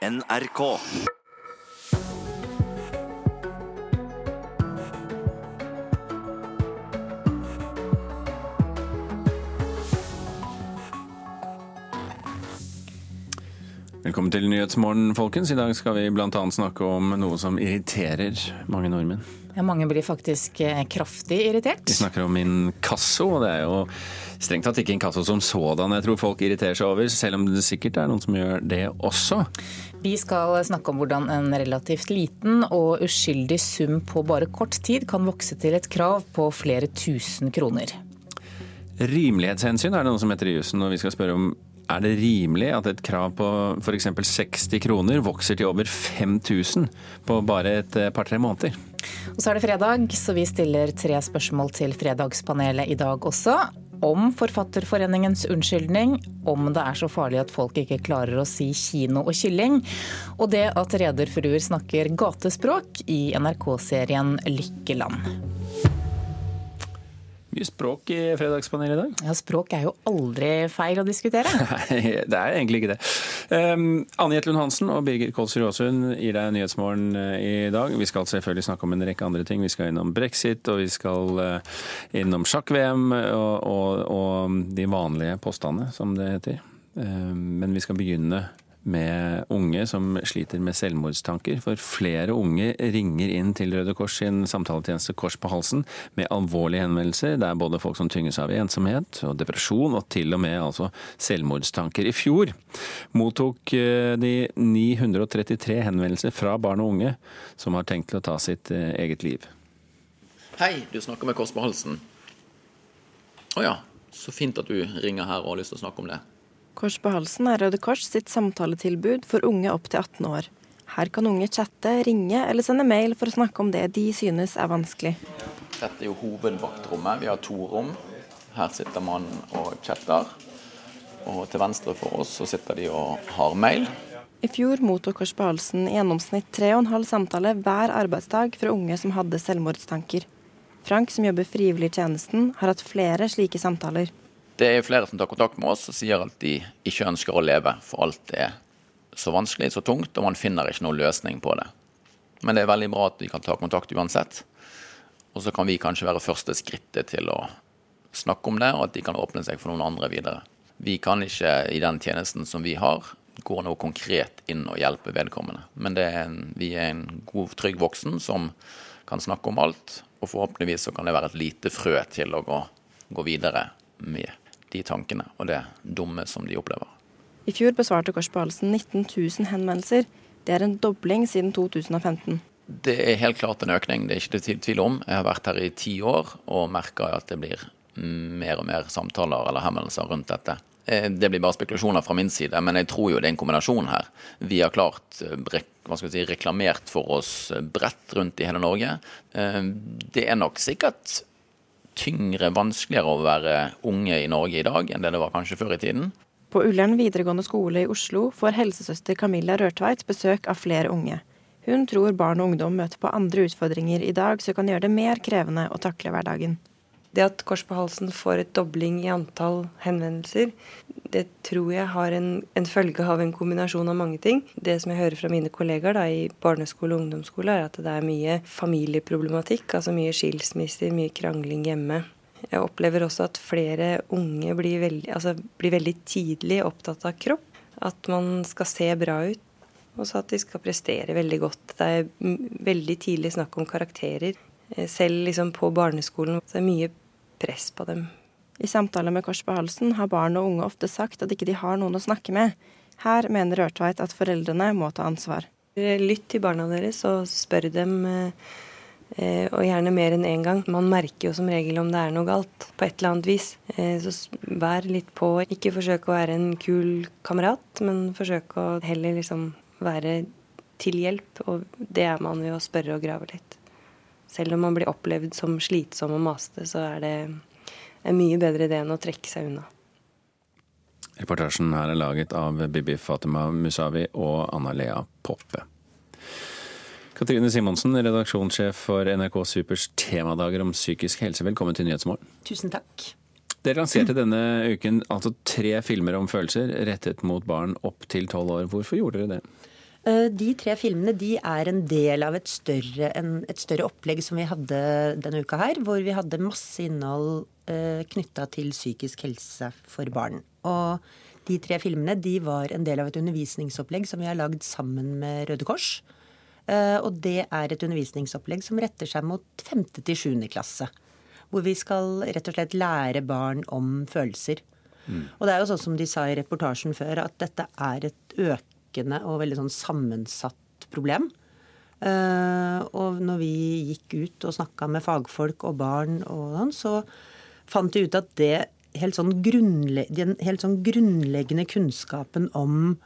NRK. Velkommen til Nyhetsmorgen, folkens. I dag skal vi bl.a. snakke om noe som irriterer mange nordmenn. Ja, mange blir faktisk eh, kraftig irritert. Vi snakker om inkasso, og det er jo strengt tatt ikke inkasso som sådan jeg tror folk irriterer seg over, selv om det sikkert er noen som gjør det også. Vi skal snakke om hvordan en relativt liten og uskyldig sum på bare kort tid kan vokse til et krav på flere tusen kroner. Rimelighetshensyn er det noe som heter i jussen, og vi skal spørre om er det rimelig at et krav på f.eks. 60 kroner vokser til over 5000 på bare et eh, par-tre måneder? Og så er det fredag, så vi stiller tre spørsmål til Fredagspanelet i dag også. Om Forfatterforeningens unnskyldning, om det er så farlig at folk ikke klarer å si kino og kylling, og det at rederfruer snakker gatespråk i NRK-serien Lykkeland. Mye språk i Fredagspanelet i dag. Ja, Språk er jo aldri feil å diskutere. Nei, det er egentlig ikke det. Um, Anne Jetlund Hansen og Birger Kolsrud Aasund gir deg Nyhetsmorgen uh, i dag. Vi skal selvfølgelig snakke om en rekke andre ting. Vi skal innom brexit, og vi skal uh, innom sjakk-VM og, og, og, de vanlige påstandene, som det heter. Um, men vi skal begynne med unge som sliter med selvmordstanker. For flere unge ringer inn til Røde Kors sin samtaletjeneste Kors på halsen med alvorlige henvendelser. Det er både folk som tynges av ensomhet og depresjon, og til og med altså selvmordstanker. I fjor mottok eh, de 933 henvendelser fra barn og unge som har tenkt til å ta sitt eh, eget liv. Hei, du snakker med Kors på halsen. Å ja, så fint at du ringer her og har lyst til å snakke om det. Kors på halsen er Røde Kors sitt samtaletilbud for unge opp til 18 år. Her kan unge chatte, ringe eller sende mail for å snakke om det de synes er vanskelig. Dette er jo hovedvaktrommet. Vi har to rom. Her sitter man og chatter. Og til venstre for oss så sitter de og har mail. I fjor mottok Kors på halsen i gjennomsnitt tre og en halv samtale hver arbeidsdag fra unge som hadde selvmordstanker. Frank, som jobber frivillig i tjenesten, har hatt flere slike samtaler. Det er flere som tar kontakt med oss og sier at de ikke ønsker å leve, for alt er så vanskelig, så tungt, og man finner ikke noen løsning på det. Men det er veldig bra at de kan ta kontakt uansett. Og så kan vi kanskje være første skrittet til å snakke om det, og at de kan åpne seg for noen andre videre. Vi kan ikke i den tjenesten som vi har, gå noe konkret inn og hjelpe vedkommende. Men er en, vi er en god, trygg voksen som kan snakke om alt, og forhåpentligvis så kan det være et lite frø til å gå, gå videre med de tankene og det dumme som de opplever. I fjor besvarte Kors på 19 000 henvendelser. Det er en dobling siden 2015. Det er helt klart en økning, det er ikke det tvil om. Jeg har vært her i ti år og merker at det blir mer og mer samtaler eller henvendelser rundt dette. Eh, det blir bare spekulasjoner fra min side, men jeg tror jo det er en kombinasjon her. Vi har klart eh, hva skal si, reklamert for oss bredt rundt i hele Norge. Eh, det er nok sikkert tyngre, vanskeligere å være unge i Norge i dag enn det det var kanskje før i tiden. På Ullern videregående skole i Oslo får helsesøster Camilla Rørtveit besøk av flere unge. Hun tror barn og ungdom møter på andre utfordringer i dag som kan gjøre det mer krevende å takle hverdagen. Det at Kors på halsen får et dobling i antall henvendelser, det tror jeg har en, en, følge av en kombinasjon av mange ting. Det som jeg hører fra mine kollegaer da, i barneskole og ungdomsskole, er at det er mye familieproblematikk. Altså mye skilsmisser, mye krangling hjemme. Jeg opplever også at flere unge blir veldig, altså blir veldig tidlig opptatt av kropp. At man skal se bra ut. Og så at de skal prestere veldig godt. Det er veldig tidlig snakk om karakterer. Eh, selv liksom på barneskolen. Det er mye press på dem. I samtaler med Kors på halsen har barn og unge ofte sagt at ikke de har noen å snakke med. Her mener Rørtveit at foreldrene må ta ansvar. Lytt til barna deres og spør dem, eh, og gjerne mer enn én gang. Man merker jo som regel om det er noe galt på et eller annet vis. Eh, så vær litt på. Ikke forsøk å være en kul kamerat, men forsøk å heller liksom være til hjelp. Og det er man ved å spørre og grave litt. Selv om man blir opplevd som slitsom og masete, så er det en mye bedre idé enn å trekke seg unna. Reportasjen her er laget av Bibi Fatima Musavi og Anna Lea Poppe. Katrine Simonsen, redaksjonssjef for NRK Supers temadager om psykisk helse. Velkommen til Nyhetsmorgen. Tusen takk. Dere lanserte denne uken altså tre filmer om følelser rettet mot barn opp til tolv år. Hvorfor gjorde dere det? Eh, de tre filmene de er en del av et større, en, et større, opplegg som vi hadde denne uka her, hvor vi hadde masse innhold eh, knytta til psykisk helse for barn. Og de tre filmene de var en del av et undervisningsopplegg som vi har lagd sammen med Røde Kors. Eh, og det er et undervisningsopplegg som retter seg mot 5. til 7. klasse. Hvor vi skal rett og slett lære barn om følelser. Mm. Og det er jo sånn som de sa i reportasjen før, at dette er et økende økende og veldig sånn sammensatt problem. Uh, og når vi gikk ut og snakka med fagfolk og barn og sånn, så fant vi ut at det helt sånn den helt sånn grunnleggende kunnskapen om,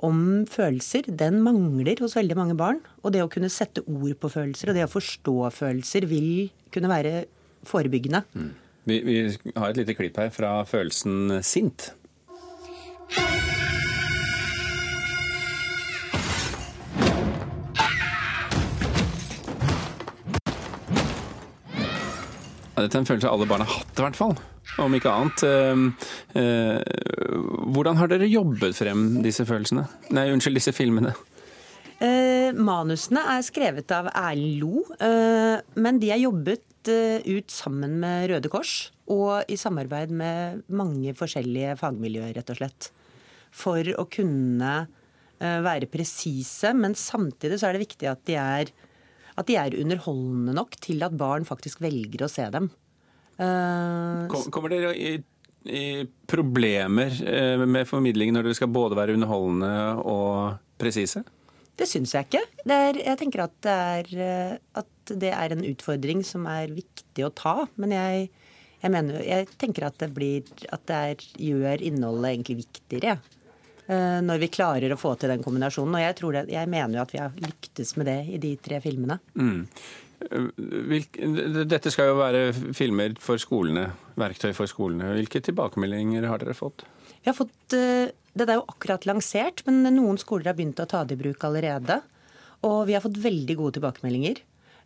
om følelser, den mangler hos veldig mange barn. Og det å kunne sette ord på følelser og det å forstå følelser vil kunne være forebyggende. Mm. Vi, vi har et lite klipp her fra følelsen sint. Dette er en følelse alle barn har hatt, i hvert fall. Om ikke annet. Eh, eh, hvordan har dere jobbet frem disse følelsene? Nei, unnskyld, disse filmene. Eh, manusene er skrevet av Erlend Lo, men de er jobbet ut sammen med Røde Kors. Og i samarbeid med mange forskjellige fagmiljøer, rett og slett. For å kunne være presise, men samtidig så er det viktig at de er at de er underholdende nok til at barn faktisk velger å se dem. Uh, Kommer dere i, i, problemer eh, med formidlingen når dere skal både være underholdende og presise? Det syns jeg ikke. Er, jeg tenker at det, er, eh, at det, er, en utfordring som er viktig å ta. Men jeg, jeg, mener, jeg tenker at det, blir, at det er, gjør innholdet egentlig viktigere. Ja. Eh, når vi klarer å få til den kombinasjonen. Og jeg, det, jeg mener jo at vi har lyktes med det i de tre filmene. Mm. Dette skal jo være filmer for skolene, verktøy for skolene. Hvilke tilbakemeldinger har dere fått? Vi har fått, eh, Det er jo akkurat lansert, men noen skoler har begynt å ta det i bruk allerede. Og vi har fått veldig gode tilbakemeldinger.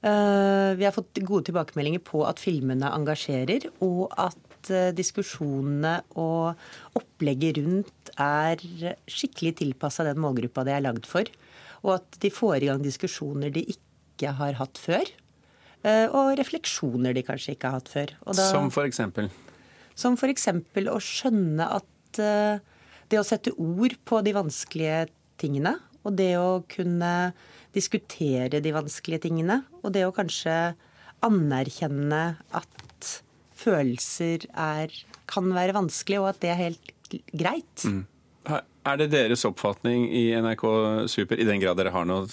Eh, vi har fått gode tilbakemeldinger på at filmene engasjerer, og at Eh, diskusjonene og opplegget rundt er skikkelig tilpassa den målgruppa det er lagd for. Og at de får i gang diskusjoner de ikke har hatt før. Eh, og refleksjoner de kanskje ikke har hatt før. Da, som eksempel? Som eksempel å skjønne at eh, det å sette ord på de vanskelige tingene, og det å kunne diskutere de vanskelige tingene, og det å kanskje anerkjenne at følelser er, kan være vanskelig, og at det er helt greit. Mm. Er det deres oppfatning i NRK Super, i den grad dere har noe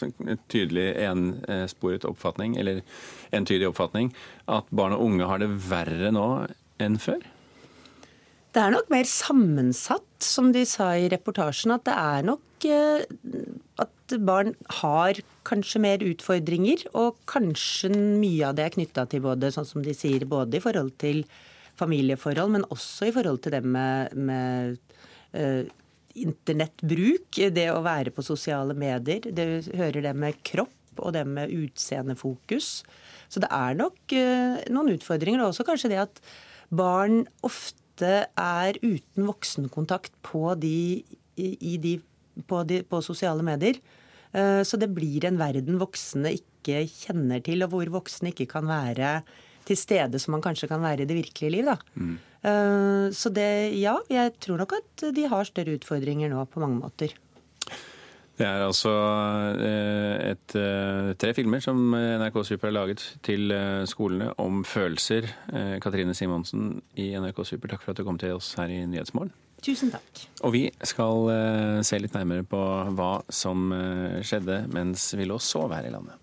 tydelig ensporet oppfatning, eller entydig oppfatning, at barn og unge har det verre nå enn før? Det er nok mer sammensatt, som de sa i reportasjen. At det er nok eh, barn har kanskje mer utfordringer. Og kanskje mye av det er knytta til både, sånn som de sier, både i forhold til familieforhold, men også i forhold til det med, med uh, internettbruk. Det å være på sosiale medier. Det hører det med kropp og det med utseendefokus. Så det er nok uh, noen utfordringer. Og også kanskje det at barn ofte er uten voksenkontakt på, de, de, på, de, på sosiale medier. Eh, så det blir en verden voksne ikke kjenner til, og hvor voksne ikke kan være til stede som man kanskje kan være i det virkelige liv. Da. Mm. Eh, så det, ja, jeg tror nok at de har større utfordringer nå på mange måter. Det er altså eh, et, tre filmer som NRK Super har laget til skolene om følelser. Katrine Simonsen i NRK Super, takk for at du kom til oss her i Nyhetsmorgen. Tusen takk. Og vi skal se litt nærmere på hva som skjedde mens vi lå og sov her i landet.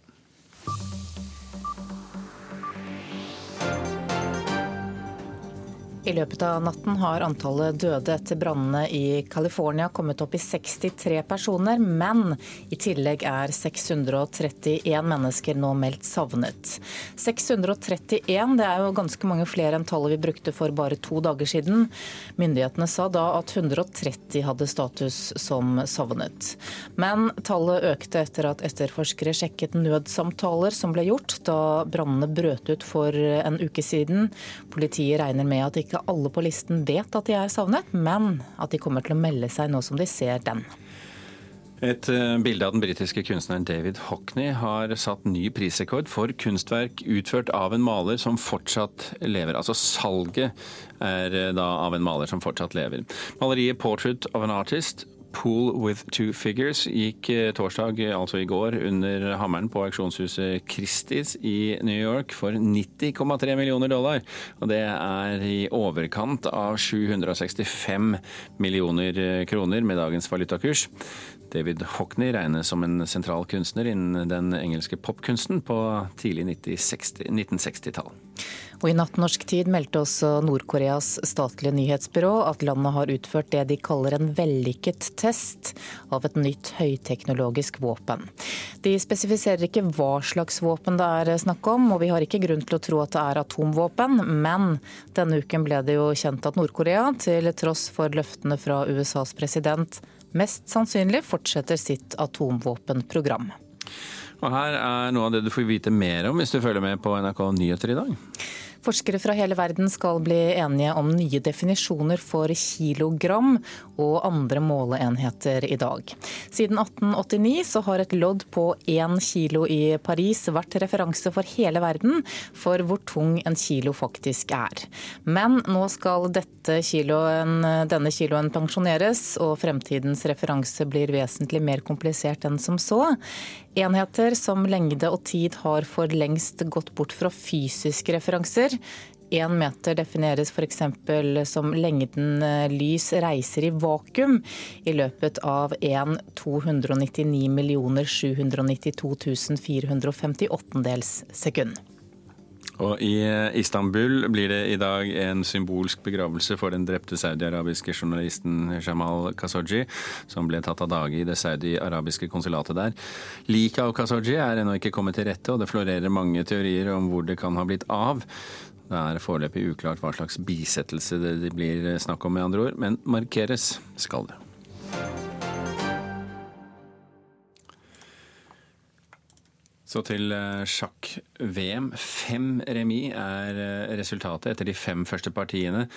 I løpet av natten har antallet døde etter brannene i California kommet opp i 63 personer, men i tillegg er 631 mennesker nå meldt savnet. 631 det er jo ganske mange flere enn tallet vi brukte for bare to dager siden. Myndighetene sa da at 130 hadde status som savnet. Men tallet økte etter at etterforskere sjekket nødsamtaler som ble gjort da brannene brøt ut for en uke siden. Politiet regner med at ikke alle på listen vet at de er savnet, men at de kommer til å melde seg nå som de ser den. Et eh, bilde av den britiske kunstneren David Hockney har satt ny prisrekord for kunstverk utført av en maler som fortsatt lever. Altså salget er eh, da av en maler som fortsatt lever. Maleriet 'Portrait of an Artist' Pool with two figures gikk eh, torsdag, altså i går, under hammeren på auksjonshuset Christies i New York for 90,3 millioner dollar. Og det er i overkant av 765 millioner kroner med dagens valutakurs. David Hockney regnes som en sentral kunstner innen den engelske popkunsten på tidlig 1960-tall. Og I natt norsk tid meldte også Nord-Koreas statlige nyhetsbyrå at landet har utført det de kaller en vellykket test av et nytt høyteknologisk våpen. De spesifiserer ikke hva slags våpen det er snakk om, og vi har ikke grunn til å tro at det er atomvåpen. Men denne uken ble det jo kjent at Nord-Korea, til tross for løftene fra USAs president, mest sannsynlig fortsetter sitt atomvåpenprogram. Og Her er noe av det du får vite mer om hvis du følger med på NRK Nyheter i dag. Forskere fra hele verden skal bli enige om nye definisjoner for kilogram og andre måleenheter i dag. Siden 1889 så har et lodd på én kilo i Paris vært referanse for hele verden for hvor tung en kilo faktisk er. Men nå skal kiloen, denne kiloen pensjoneres, og fremtidens referanse blir vesentlig mer komplisert enn som så. Enheter som lengde og tid har for lengst gått bort fra fysiske referanser. Én meter defineres f.eks. som lengden eh, lys reiser i vakuum i løpet av 1 299 792 458 dels sekund. Og I Istanbul blir det i dag en symbolsk begravelse for den drepte saudiarabiske journalisten Jamal Khashoggi, som ble tatt av dage i det saudi-arabiske konsulatet der. Liket av Khashoggi er ennå ikke kommet til rette, og det florerer mange teorier om hvor det kan ha blitt av. Det er foreløpig uklart hva slags bisettelse det blir snakk om, med andre ord, men markeres skal det. Så til eh, sjakk-VM. Fem remis er eh, resultatet etter de fem første partiene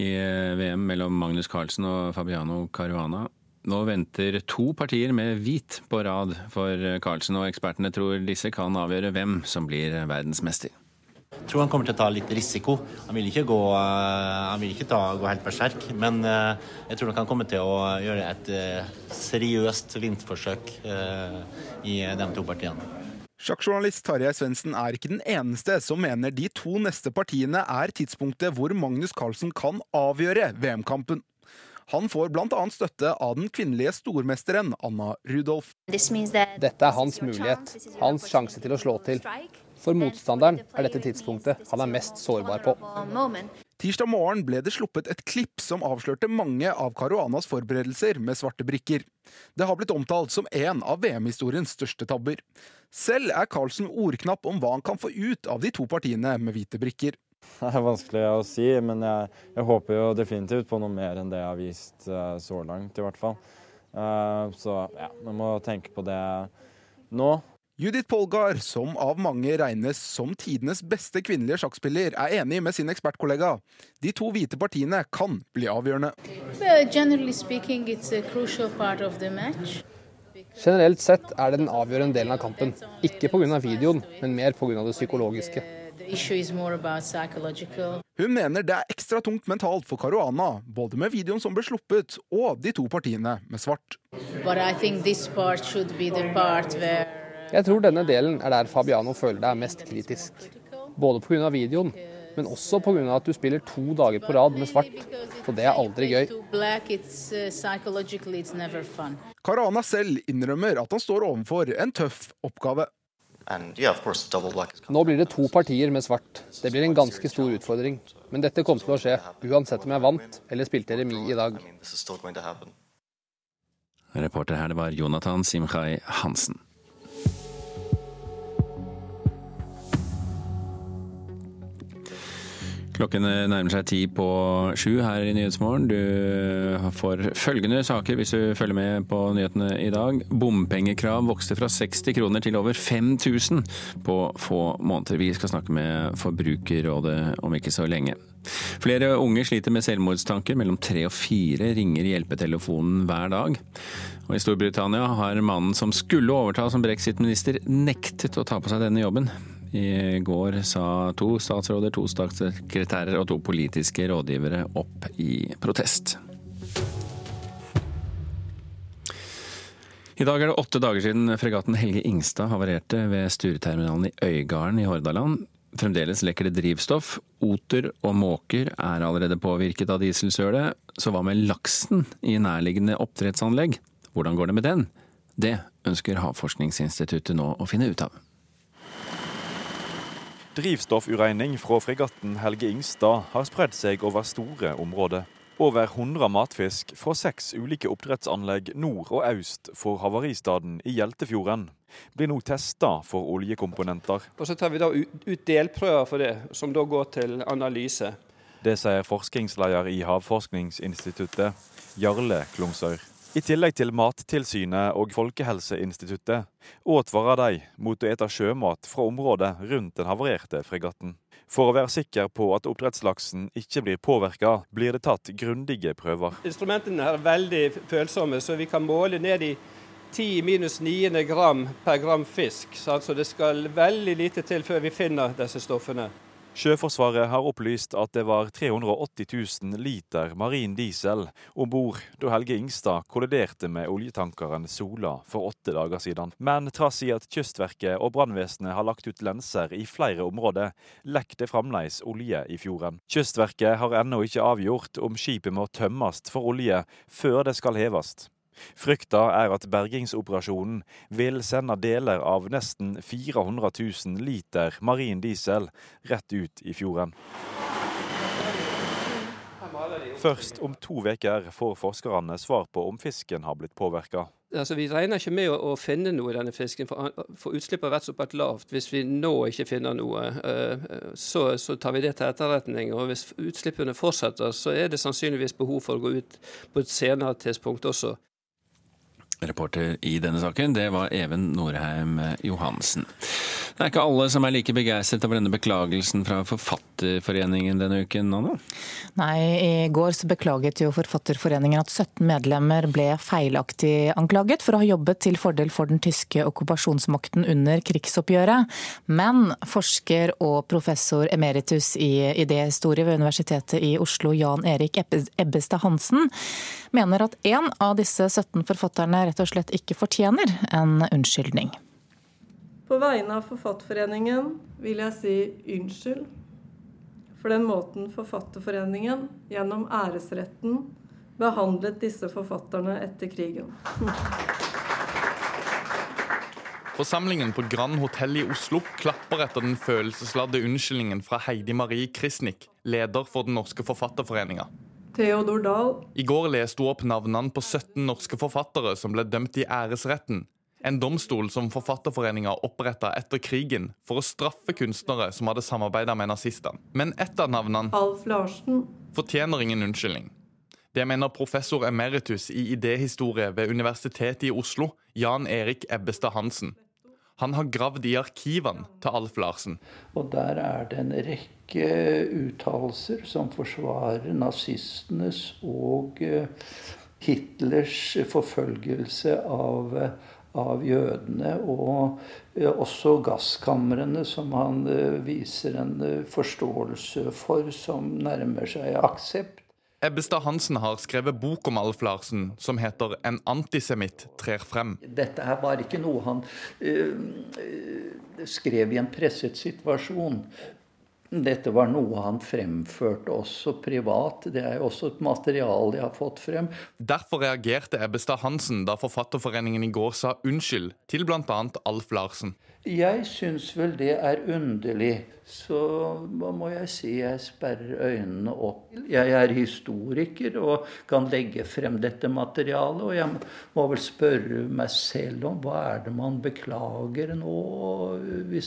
i eh, VM mellom Magnus Carlsen og Fabiano Caruana. Nå venter to partier med hvit på rad for Carlsen, og ekspertene tror disse kan avgjøre hvem som blir verdensmester. Jeg tror han kommer til å ta litt risiko. Han vil ikke gå, vil ikke ta, gå helt berserk. Men jeg tror han kan komme til å gjøre et seriøst vinterforsøk i de to partiene. Sjakkjournalist Tarjei Svendsen er ikke den eneste som mener de to neste partiene er tidspunktet hvor Magnus Carlsen kan avgjøre VM-kampen. Han får bl.a. støtte av den kvinnelige stormesteren Anna Rudolf. Dette er hans mulighet, hans sjanse til å slå til. For motstanderen er dette tidspunktet han er mest sårbar på. Tirsdag morgen ble det sluppet et klipp som avslørte mange av Caruanas forberedelser med svarte brikker. Det har blitt omtalt som en av VM-historiens største tabber. Selv er Carlsen ordknapp om hva han kan få ut av de to partiene med hvite brikker. Det er vanskelig å si, men jeg, jeg håper jo definitivt på noe mer enn det jeg har vist uh, så langt, i hvert fall. Uh, så ja, man må tenke på det nå. Judith Polgar, som av mange regnes som tidenes beste kvinnelige sjakkspiller, er enig med sin ekspertkollega. De to hvite partiene kan bli avgjørende. Generelt sett er det den avgjørende delen av kampen. Ikke pga. videoen, men mer pga. det psykologiske. Hun mener det er ekstra tungt mentalt for Caruana, både med videoen som ble sluppet, og de to partiene med svart. But I think this part should be the part where jeg tror denne delen er der Fabiano føler det er mest kritisk. Både pga. videoen, men også pga. at du spiller to dager på rad med svart. Så det er aldri gøy. Karana selv innrømmer at han står overfor en tøff oppgave. Nå blir det to partier med svart. Det blir en ganske stor utfordring. Men dette kommer til å skje, uansett om jeg vant eller spilte remis i dag. Reporter her det var Jonathan Simchai Hansen. Klokken nærmer seg ti på sju her i Nyhetsmorgen. Du får følgende saker hvis du følger med på nyhetene i dag. Bompengekrav vokste fra 60 kroner til over 5000 på få måneder. Vi skal snakke med Forbrukerrådet om ikke så lenge. Flere unge sliter med selvmordstanker. Mellom tre og fire ringer hjelpetelefonen hver dag. Og I Storbritannia har mannen som skulle overta som brexit-minister, nektet å ta på seg denne jobben. I går sa to statsråder, to statssekretærer og to politiske rådgivere opp i protest. I dag er det åtte dager siden fregatten Helge Ingstad havarerte ved Stureterminalen i Øygarden i Hordaland. Fremdeles lekker det drivstoff. Oter og måker er allerede påvirket av dieselsølet. Så hva med laksen i nærliggende oppdrettsanlegg? Hvordan går det med den? Det ønsker Havforskningsinstituttet nå å finne ut av. Drivstoffuregning fra fregatten Helge Ingstad har spredd seg over store områder. Over 100 matfisk fra seks ulike oppdrettsanlegg nord og øst for havaristaden i Hjeltefjorden blir nå testa for oljekomponenter. Og Så tar vi da ut delprøver for det, som da går til analyse. Det sier forskningsleder i Havforskningsinstituttet, Jarle Klungsøyr. I tillegg til Mattilsynet og Folkehelseinstituttet advarer de mot å ete sjømat fra området rundt den havarerte fregatten. For å være sikker på at oppdrettslaksen ikke blir påvirka, blir det tatt grundige prøver. Instrumentene er veldig følsomme, så vi kan måle ned i 10 minus 9 gram per gram fisk. Så altså det skal veldig lite til før vi finner disse stoffene. Sjøforsvaret har opplyst at det var 380 000 liter marin diesel om bord da Helge Ingstad kolliderte med oljetankeren Sola for åtte dager siden. Men trass i at Kystverket og brannvesenet har lagt ut lenser i flere områder, lekker det fremdeles olje i fjorden. Kystverket har ennå ikke avgjort om skipet må tømmes for olje før det skal heves. Frykta er at bergingsoperasjonen vil sende deler av nesten 400 000 liter marin diesel rett ut i fjorden. Først om to uker får forskerne svar på om fisken har blitt påvirka. Altså, vi regner ikke med å, å, finne noe i denne fisken, for, for utslippet har vært såpass lavt. Hvis vi nå ikke finner noe, uh, så, så, tar vi det til etterretning. Og hvis utslippene fortsetter, så er det sannsynligvis behov for å gå ut på et senere tidspunkt også. Reporter i denne saken, det var Even Norheim Johansen. Det er ikke alle som er like begeistret over denne beklagelsen fra Forfatterforeningen denne uken, Anna? Nei, i går så beklaget jo Forfatterforeningen at 17 medlemmer ble feilaktig anklaget for å ha jobbet til fordel for den tyske okkupasjonsmakten under krigsoppgjøret. Men forsker og professor emeritus i idéhistorie ved Universitetet i Oslo, Jan Erik Ebbestad Hansen, mener at en av disse 17 forfatterne rett og slett ikke fortjener en unnskyldning. På vegne av Forfatterforeningen vil jeg si unnskyld for den måten Forfatterforeningen gjennom æresretten behandlet disse forfatterne etter krigen. Forsamlingen på Grand Hotell i Oslo klapper etter den følelsesladde unnskyldningen fra Heidi Marie Krisnik, leder for Den norske forfatterforeninga. Theodor Dahl. I går leste hun opp navnene på 17 norske forfattere som ble dømt i æresretten en domstol som Forfatterforeninga oppretta etter krigen for å straffe kunstnere som hadde samarbeida med nazistene. Men ett av navnene Alf Larsen. fortjener ingen unnskyldning. Det mener professor emeritus i idéhistorie ved Universitetet i Oslo, Jan Erik Ebbestad Hansen. Han har gravd i arkivene til Alf Larsen. Og der er det en rekke uttalelser som forsvarer nazistenes og eh, Hitlers forfølgelse av eh, av jødene, og eh, også gasskamrene, som han viser en forståelse for, som nærmer seg aksept. Ebbestad Hansen har skrevet bok om Alf Larsen som heter 'En antisemitt trer frem'. Dette her var ikke noe han øh, skrev i en presset situasjon. Dette var noe han fremførte også privat. Det er jo også et materiale jeg har fått frem. Derfor reagerte Ebbestad Hansen da Forfatterforeningen i går sa unnskyld til bl.a. Alf Larsen. Jeg syns vel det er underlig. Så hva må jeg si? Jeg sperrer øynene opp. Jeg er historiker og kan legge frem dette materialet. Og jeg må vel spørre meg selv om hva er det man beklager nå, det,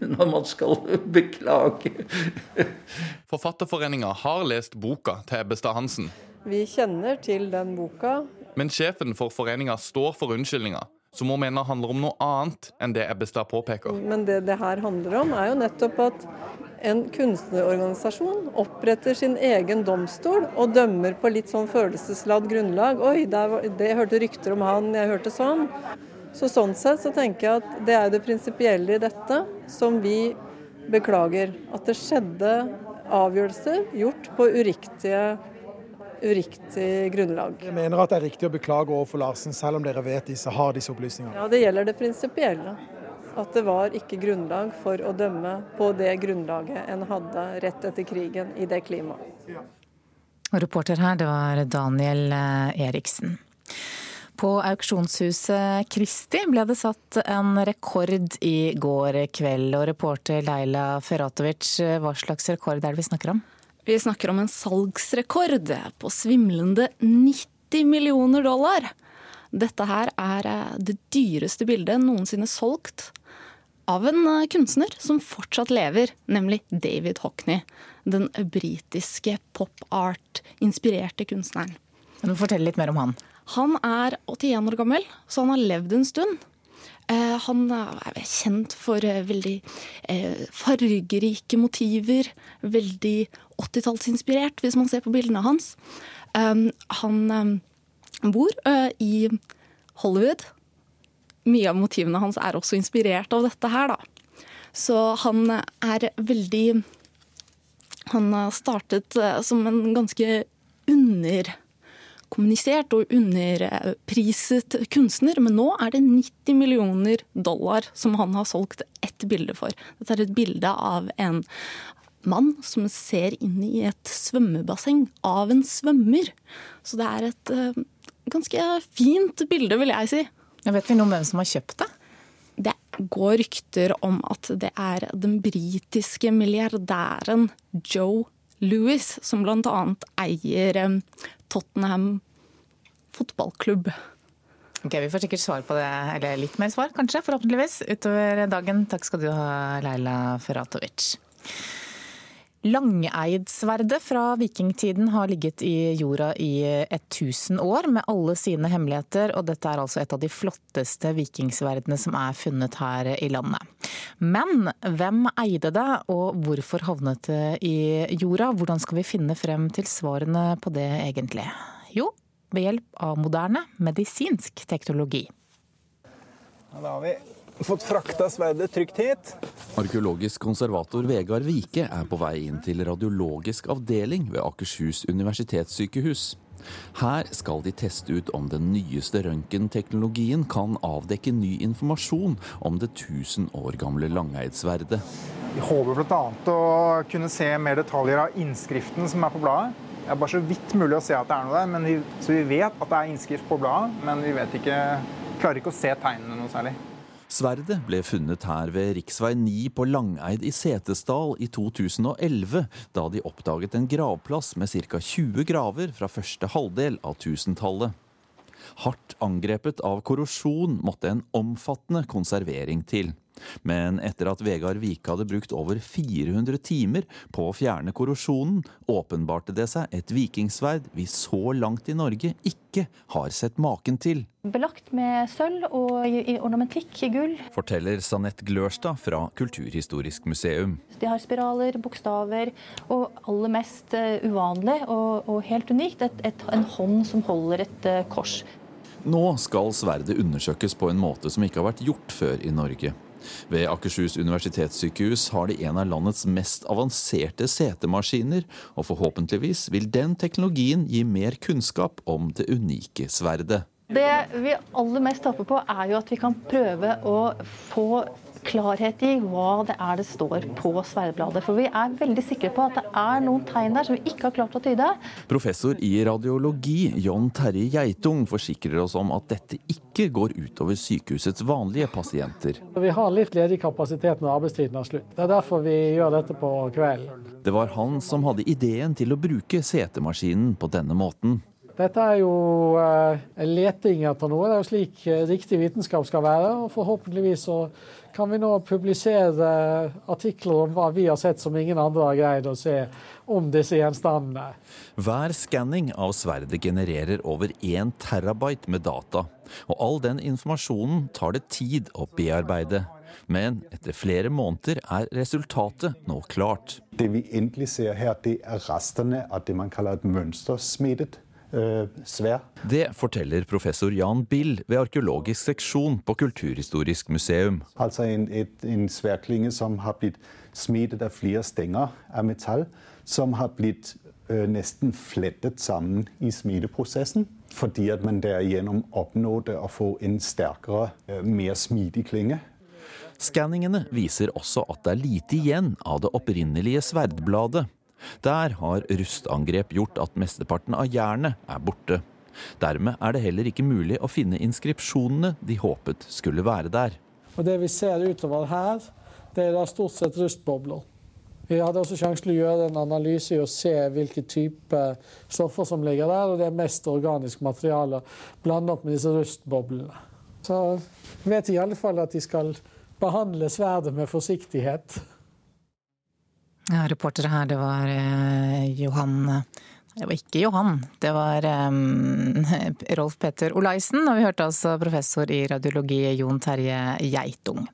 når man skal beklage. Forfatterforeninga har lest boka til Ebbestad Hansen. Vi kjenner til den boka. Men sjefen for foreninga står for unnskyldninga som hun mener handler om noe annet enn det Ebbestad påpeker. Men det det her handler om, er jo nettopp at en kunstnerorganisasjon oppretter sin egen domstol og dømmer på litt sånn følelsesladd grunnlag. Oi, der, det, hørte rykter om han, jeg hørte sånn. Så sånn sett så tenker jeg at det er det prinsipielle i dette som vi beklager. At det skjedde avgjørelser gjort på uriktige uriktig grunnlag. Jeg mener at det er riktig å beklage overfor Larsen, selv om dere vet disse har disse opplysningene? Ja, det gjelder det prinsipielle. At det var ikke grunnlag for å dømme på det grunnlaget en hadde rett etter krigen i det klimaet. Og reporter her, det var Daniel eh, Eriksen. På auksjonshuset Kristi ble det satt en rekord i går kveld. Og reporter Leila Feratovic, hva slags rekord er det vi snakker om? Vi snakker om en salgsrekord på svimlende 90 millioner dollar. Dette her er eh, det dyreste bildet noensinne solgt av en eh, kunstner som fortsatt lever, nemlig David Hockney. Den britiske pop art-inspirerte kunstneren. Fortell litt mer om han? Han er 81 år gammel, så han har levd en stund. Eh, han er kjent for eh, veldig eh, fargerike motiver. Veldig 80-tallsinspirert, hvis man ser på bildene hans. Han bor i Hollywood. Mye av motivene hans er også inspirert av dette her, da. Så han er veldig Han startet som en ganske under kommunisert og underpriset kunstner, men nå er det 90 millioner dollar som han har solgt ett bilde for. Dette er et bilde av en mann som ser inn i et svømmebasseng av en svømmer. Så det er et uh, ganske fint bilde, vil jeg si. Jeg vet vi noe om hvem som har kjøpt det? Det går rykter om at det er den britiske milliardæren Joe Louis, som bl.a. eier um, Tottenham fotballklubb. Ok, Vi får sikkert svar på det, eller litt mer svar kanskje, forhåpentligvis, utover dagen. Takk skal du ha, Leila Feratovic. Langeidsverdet fra vikingtiden har ligget i jorda i 1000 år, med alle sine hemmeligheter, og dette er altså et av de flotteste vikingsverdene som er funnet her i landet. Men hvem eide det, og hvorfor havnet det i jorda? Hvordan skal vi finne frem til svarene på det egentlig? Jo, ved hjelp av moderne medisinsk teknologi. Da har vi fått frakta sverdet trygt hit. Arkeologisk konservator Vegard Vike er på vei inn til radiologisk avdeling ved Akershus universitetssykehus. Her skal de teste ut om den nyeste røntgenteknologien kan avdekke ny informasjon om det 1000 år gamle langeidsverdet. Vi håper bl.a. å kunne se mer detaljer av innskriften som er på bladet. Det er bare så vidt mulig å se at det er noe der, vi, så vi vet at det er innskrift på bladet, men vi ikke, klarer ikke å se tegnene noe særlig. Sverdet ble funnet her ved rv. 9 på Langeid i Setesdal i 2011, da de oppdaget en gravplass med ca. 20 graver fra første halvdel av 1000-tallet. Hardt angrepet av korrosjon måtte en omfattende konservering til. Men etter at Vegard Vike hadde brukt over 400 timer på å fjerne korrosjonen, åpenbarte det seg et vikingsverd vi så langt i Norge ikke har sett maken til. Belagt med sølv og ornamentikk i gull. Forteller Sanette Glørstad fra Kulturhistorisk museum. De har spiraler, bokstaver og aller mest eh, uvanlig og, og helt unikt et, et, en hånd som holder et uh, kors. Nå skal sverdet undersøkes på en måte som ikke har vært gjort før i Norge. Ved Akershus universitetssykehus har de en av landets mest avanserte setemaskiner, og forhåpentligvis vil den teknologien gi mer kunnskap om det unike sverdet. Det vi aller mest håper på, er jo at vi kan prøve å få klarhet i hva det er det står på sverdbladet. For vi er veldig sikre på at det er noen tegn der som vi ikke har klart å tyde. Professor i radiologi John Terje Geitung forsikrer oss om at dette ikke går utover sykehusets vanlige pasienter. Vi har litt ledig kapasitet når arbeidstiden er slutt. Det er derfor vi gjør dette på kvelden. Det var han som hadde ideen til å bruke setemaskinen på denne måten. Dette er jo uh, leting etter noe. Det er jo slik uh, riktig vitenskap skal være. og Forhåpentligvis så kan vi nå publisere artikler om hva vi har sett som ingen andre har greid å se om disse gjenstandene. Hver skanning av sverdet genererer over 1 terabyte med data. Og all den informasjonen tar det tid å bearbeide. Men etter flere måneder er resultatet nå klart. Det vi endelig ser her, det er restene av det man kaller et mønstersmittet svær. Det forteller professor Jan Bill ved arkeologisk seksjon på Kulturhistorisk museum. Altså en, et, en sværklinge som har blitt smidet av flere stenger av metall, som har blitt øh, nesten flettet sammen i smideprosessen. Fordi at man derigjennom oppnådde å få en sterkere, øh, mer smidig klinge. Skanningene viser også at det er lite igjen av det opprinnelige sverdbladet. Der har rustangrep gjort at mesteparten av jernet er borte. Dermed er det heller ikke mulig å finne inskripsjonene de håpet skulle være der. Og Det vi ser utover her, det er da stort sett rustbobler. Vi hadde også sjansen til å gjøre en analyse i å se hvilke type stoffer som ligger der, og det er mest organisk materiale blanda opp med disse rustboblene. Så vet i alle fall at de skal behandle sverdet med forsiktighet. Ja, reportere her, det var eh, Johan Det var ikke Johan, det var um, Rolf Petter Olaisen. Og vi hørte altså professor i radiologi Jon Terje Geitung.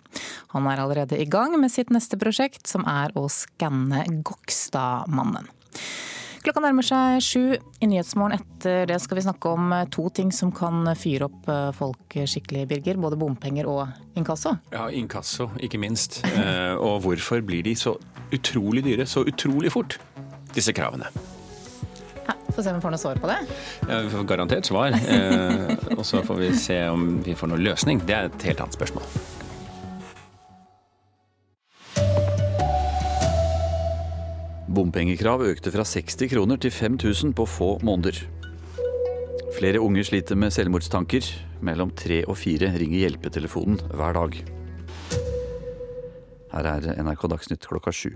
Han er allerede i gang med sitt neste prosjekt, som er å skanne Gokstadmannen. Klokka nærmer seg sju. I Nyhetsmorgen etter det skal vi snakke om to ting som kan fyre opp folk skikkelig, Birger. Både bompenger og inkasso. Ja, inkasso, ikke minst. Og hvorfor blir de så utrolig dyre så utrolig fort, disse kravene? Ja, Få se om vi får noe svar på det. Ja, Vi får garantert svar. Eh, og så får vi se om vi får noen løsning. Det er et helt annet spørsmål. Bompengekrav økte fra 60 kroner til 5000 på få måneder. Flere unge sliter med selvmordstanker. Mellom tre og fire ringer hjelpetelefonen hver dag. Her er NRK Dagsnytt klokka sju.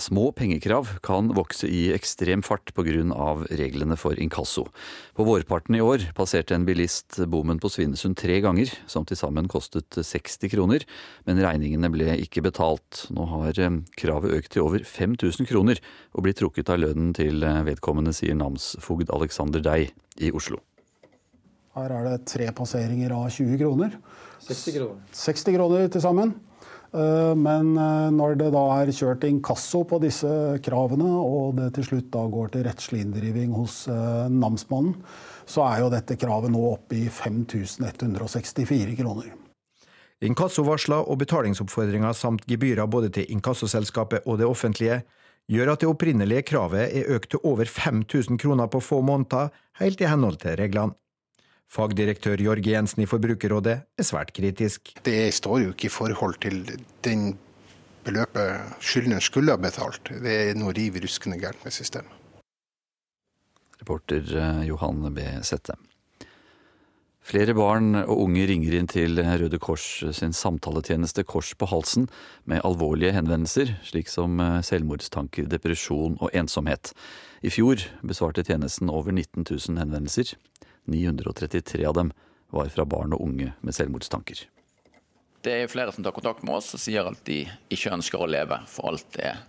Små pengekrav kan vokse i ekstrem fart pga. reglene for inkasso. På vårparten i år passerte en bilist bommen på Svinesund tre ganger, som til sammen kostet 60 kroner, men regningene ble ikke betalt. Nå har kravet økt til over 5000 kroner og blir trukket av lønnen til vedkommende, sier namsfogd Alexander Dei i Oslo. Her er det tre passeringer av 20 kroner. 60 kroner. 60 kroner til sammen. Men når det da er kjørt inkasso på disse kravene, og det til slutt da går til rettslig inndriving hos namsmannen, så er jo dette kravet nå oppe i 5164 kroner. Inkassovarsler og betalingsoppfordringer samt gebyrer både til inkassoselskapet og det offentlige gjør at det opprinnelige kravet er økt til over 5000 kroner på få måneder, helt i henhold til reglene. Fagdirektør Jorg Jensen i Forbrukerrådet er svært kritisk. Det står jo ikke i forhold til den beløpet skyldneren skulle ha betalt. Det er noe riv ruskende gærent med systemet. Reporter Johan B. Sette. Flere barn og unge ringer inn til Røde Kors sin samtaletjeneste Kors på halsen med alvorlige henvendelser, slik som selvmordstanker, depresjon og ensomhet. I fjor besvarte tjenesten over 19 000 henvendelser. 933 av dem var fra barn og unge med selvmordstanker. Det er flere som tar kontakt med oss og sier at de ikke ønsker å leve, for alt er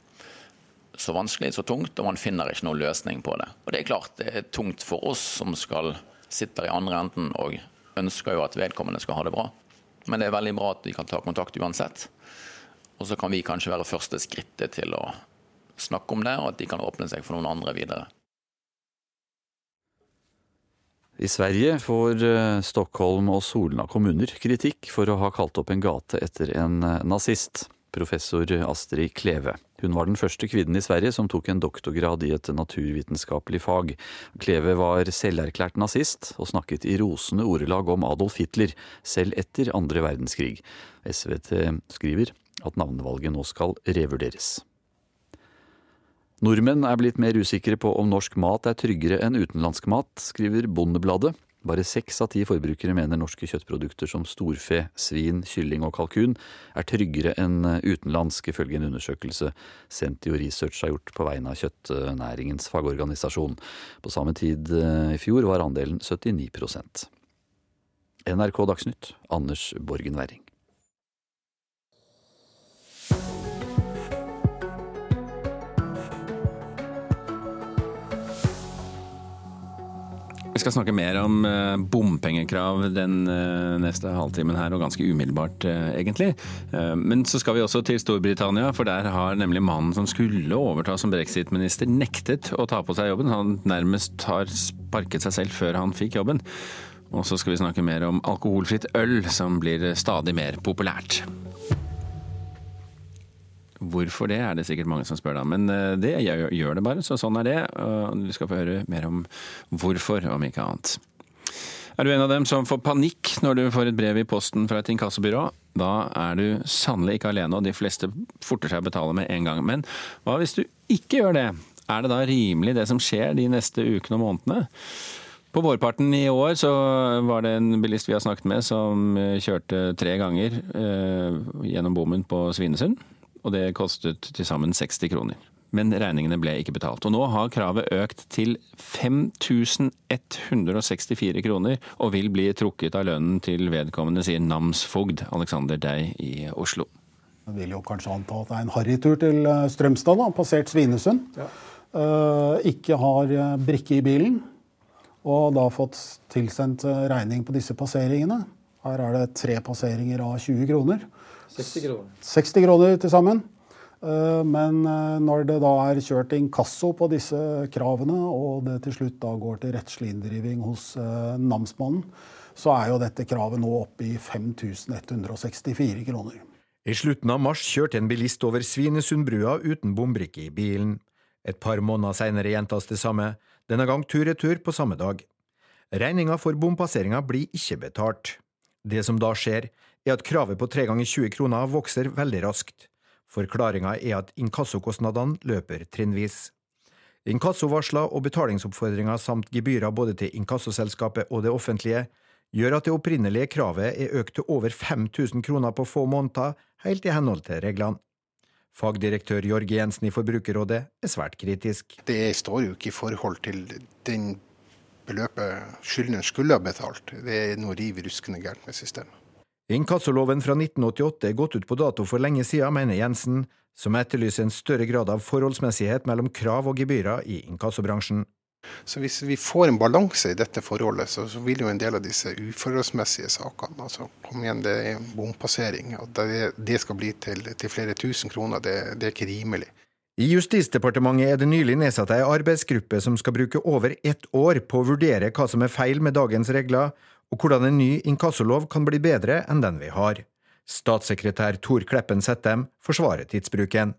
så vanskelig, så tungt, og man finner ikke noen løsning på det. Og Det er klart det er tungt for oss som skal sitte i andre enden og ønsker jo at vedkommende skal ha det bra. Men det er veldig bra at vi kan ta kontakt uansett. Og så kan vi kanskje være første skrittet til å snakke om det, og at de kan åpne seg for noen andre videre. I Sverige får Stockholm og Solna kommuner kritikk for å ha kalt opp en gate etter en nazist, professor Astrid Kleve. Hun var den første kvinnen i Sverige som tok en doktorgrad i et naturvitenskapelig fag. Kleve var selverklært nazist, og snakket i rosende ordelag om Adolf Hitler, selv etter andre verdenskrig. SVT skriver at navnevalget nå skal revurderes. Nordmenn er blitt mer usikre på om norsk mat er tryggere enn utenlandsk mat, skriver Bondebladet. Bare seks av ti forbrukere mener norske kjøttprodukter som storfe, svin, kylling og kalkun er tryggere enn utenlandsk, ifølge en undersøkelse Sentio Research har gjort på vegne av kjøttnæringens fagorganisasjon. På samme tid eh, i fjor var andelen 79% NRK Dagsnytt, Anders Borgen Werring. Vi skal snakke mer om eh, bompengekrav den eh, neste halvtimen her, og ganske umiddelbart eh, egentlig. Men så skal vi også til Storbritannia, for der har nemlig mannen som skulle overta som brexit-minister, nektet å ta på seg jobben. Han nærmest har sparket seg selv før han fikk jobben. Og så skal vi snakke mer om alkoholfritt øl, som blir stadig mer populært. Hvorfor det, er det sikkert mange som spør da. Men eh, det gjør det bare, så sånn er det. Du skal få høre mer om hvorfor, om ikke annet. Er du en av dem som får panikk når du får et brev i posten fra et inkassobyrå? Da er du sannelig ikke alene, og de fleste forter seg å betale med en gang. Men hva hvis du ikke gjør det? Er det da rimelig det som skjer de neste ukene og månedene? På vårparten i år så var det en bilist vi har snakket med som kjørte tre ganger eh, gjennom bommen på Svinesund og det kostet til sammen 60 kroner. Men regningene ble ikke betalt. Og nå har kravet økt til 5164 kroner, og vil bli trukket av lønnen til vedkommende, sier namsfogd Alexander Dei i Oslo. Jeg vil jo kanskje anta at det er en harrytur til eh, Strømstad, da, passert Svinesund. Ja. Uh, ikke har eh, brikke i bilen, og da fått tilsendt regning på disse passeringene. Her er det tre passeringer av 20 kroner. 60 kroner. 60 kroner til sammen. Eh, men eh, når det da er kjørt inkasso på disse kravene, og det til slutt da går til rettslig inndriving hos eh, namsmannen, så er jo dette kravet nå oppe i 5164 kroner. I slutten av mars kjørte en bilist over Svinesundbrua uten bombrikke i bilen. Et par måneder senere gjentas det samme, denne gang tur-retur på samme dag. Regninga for bompasseringa blir ikke betalt. Det som da skjer, er at kravet på tre ganger 20 kroner vokser veldig raskt. Forklaringa er at inkassokostnadene løper trinnvis. Inkassovarsler og betalingsoppfordringer samt gebyrer både til inkassoselskapet og det offentlige gjør at det opprinnelige kravet er økt til over 5000 kroner på få måneder, helt i henhold til reglene. Fagdirektør Jorge Jensen i Forbrukerrådet er svært kritisk. Det står jo ikke i forhold til den beløpet skyldneren skulle ha betalt. Det er noe riv ruskende gærent med systemet. Inkassoloven fra 1988 er gått ut på dato for lenge siden, mener Jensen, som etterlyser en større grad av forholdsmessighet mellom krav og gebyrer i inkassobransjen. Så Hvis vi får en balanse i dette forholdet, så, så vil jo en del av disse uforholdsmessige sakene altså Kom igjen, det er en bompassering. At det, det, skal bli til, til flere tusen kroner, det, det er ikke rimelig. I Justisdepartementet er det nylig nedsatt ei arbeidsgruppe som skal bruke over ett år på å vurdere hva som er feil med dagens regler, og hvordan en ny inkassolov kan bli bedre enn den vi har. Statssekretær Tor Kleppen Settem forsvarer tidsbruken.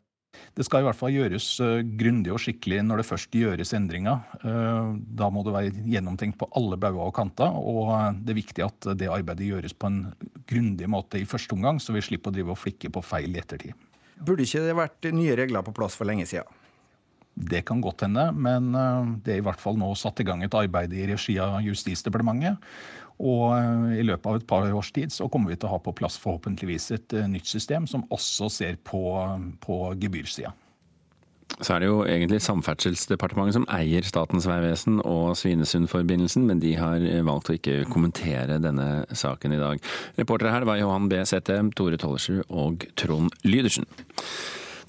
Det skal i hvert fall gjøres uh, grundig og skikkelig når det først gjøres endringer. Uh, da må det være gjennomtenkt på alle bauger og kanter, og uh, det er viktig at det arbeidet gjøres på en grundig måte i første omgang, så vi slipper å drive og flikke på feil i ettertid. Burde ikke det vært nye regler på plass for lenge siden? Det kan godt hende, men det er i hvert fall nå satt i gang et arbeid i regi av Justisdepartementet. Og eh, i løpet av et par års tid så kommer vi til å ha på plass forhåpentligvis et eh, nytt system som også ser på, på gebyrsida. Så er det jo egentlig Samferdselsdepartementet som eier Statens vegvesen og Svinesundforbindelsen, men de har valgt å ikke kommentere denne saken i dag. Reportere her var Johan B. Settem, Tore Tollersrud og Trond Lydersen.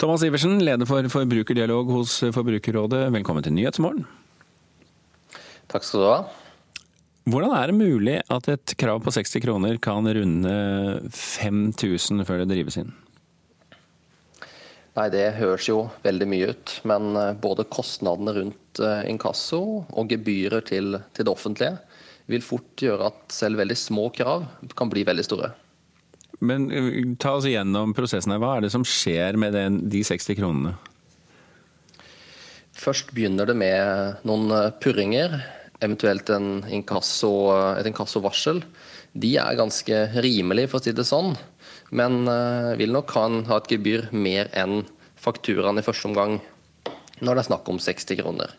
Thomas Iversen, leder for forbrukerdialog hos Forbrukerrådet, velkommen til Nyhetsmorgen. Takk skal du ha. Hvordan er det mulig at et krav på 60 kroner kan runde 5000 før det drives inn? Nei, Det høres jo veldig mye ut. Men eh, både kostnadene rundt eh, inkasso og gebyrer til, til det offentlige vil fort gjøre at selv veldig små krav kan bli veldig store. Men eh, ta oss igjennom prosessen her. Hva er det som skjer med den, de 60 kronene? Først begynner det med noen purringer eventuelt inkasso, et inkassovarsel, de er ganske rimelige, for å si det sånn. Men uh, vil nok ha, en, ha, et gebyr mer enn fakturaen i første omgang, når det er snakk om 60 kroner.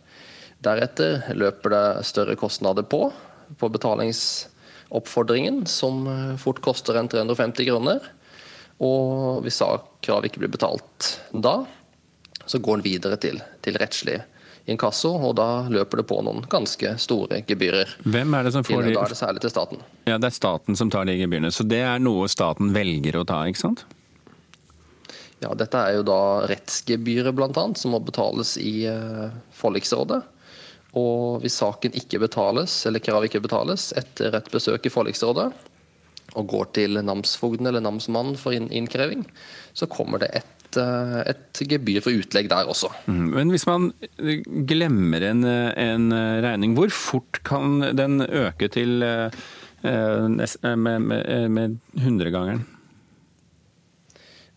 Deretter løper det større kostnader på. på betalingsoppfordringen, som fort koster en 350 kroner. Og hvis kravet ikke blir betalt da, så går den videre til, til rettslig inkasso, og da løper det på noen ganske store gebyrer. Hvem er det som får de? Da er det særlig til staten. Ja, Det er staten som tar de gebyrene. Så det er noe staten velger å ta, ikke sant? Ja, dette er jo da rettsgebyret bl.a. som må betales i uh, forliksrådet. Og hvis saken ikke betales, eller kravet ikke betales etter et besøk i forliksrådet, og går til namsfogden eller namsmannen for innkreving, så kommer det et Eh, et, gebyr for utlegg der også. Mm, men hvis man glemmer en, en regning, hvor fort kan den øke til eh, med, med, med hundregangeren?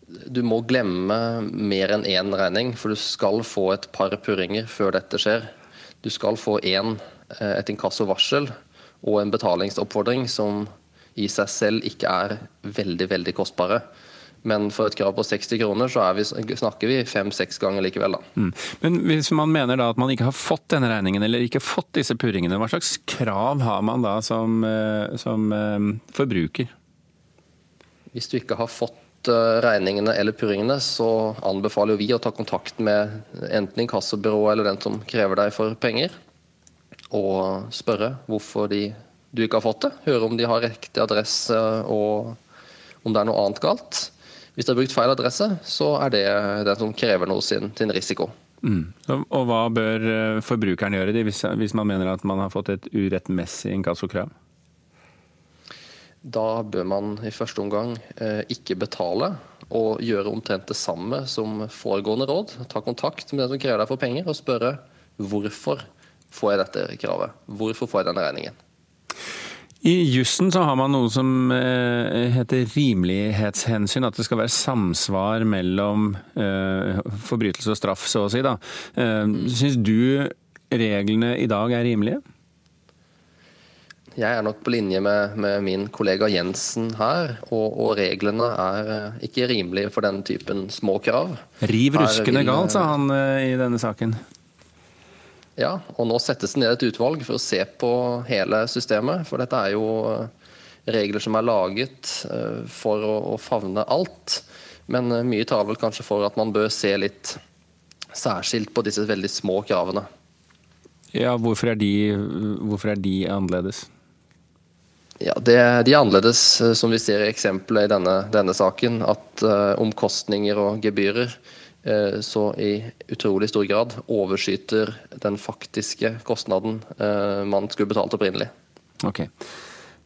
Du må glemme mer enn én regning, for du skal få et par purringer før dette skjer. Du skal få eh, et inkassovarsel og en betalingsoppfordring som i seg selv ikke er veldig, veldig kostbare. Men for et krav på 60 kroner, så vi, snakker vi fem-seks ganger likevel, da. Mm. Men hvis man mener da at man ikke har fått denne regningen, eller ikke fått disse purringene, hva slags krav har man da som, eh, som um, forbruker? Hvis du ikke har fått uh, regningene eller purringene, så anbefaler vi å ta kontakt med enten inkassobyrået eller den som krever deg for penger, og spørre hvorfor de, du ikke har fått det. Høre om de har riktig adresse og om det er noe annet galt. Hvis du har brukt feil adresse, så er det den som krever noe sin, sin risiko. Mm. Og hva bør eh, forbrukeren gjøre hvis, hvis, man mener at man har fått et urettmessig inkassokrav? Da bør man i første omgang eh, ikke betale og gjøre omtrent det samme som foregående råd. Ta kontakt med den som krever deg for penger og spørre hvorfor får jeg dette kravet? Hvorfor får jeg denne regningen? I jussen så har man noe som eh, heter rimelighetshensyn. At det skal være samsvar mellom eh, forbrytelse og straff, så å si. da. Eh, Syns du reglene i dag er rimelige? Jeg er nok på linje med, med min kollega Jensen her, og, og, reglene er ikke rimelige for den typen små krav. Riv ruskende galt, sa han i denne saken. Ja, og nå settes det ned et utvalg for å se på hele systemet. For dette er jo eh, regler som er laget eh, for å, favne alt. Men eh, mye taler vel kanskje for at man bør se litt særskilt på disse veldig små kravene. Ja, hvorfor er de, hvorfor er de annerledes? Ja, det, De er annerledes, som vi ser i eksempelet i denne, denne saken. At uh, omkostninger og gebyrer så i utrolig stor grad overskyter den faktiske kostnaden eh, man skulle betalt opprinnelig. Ok.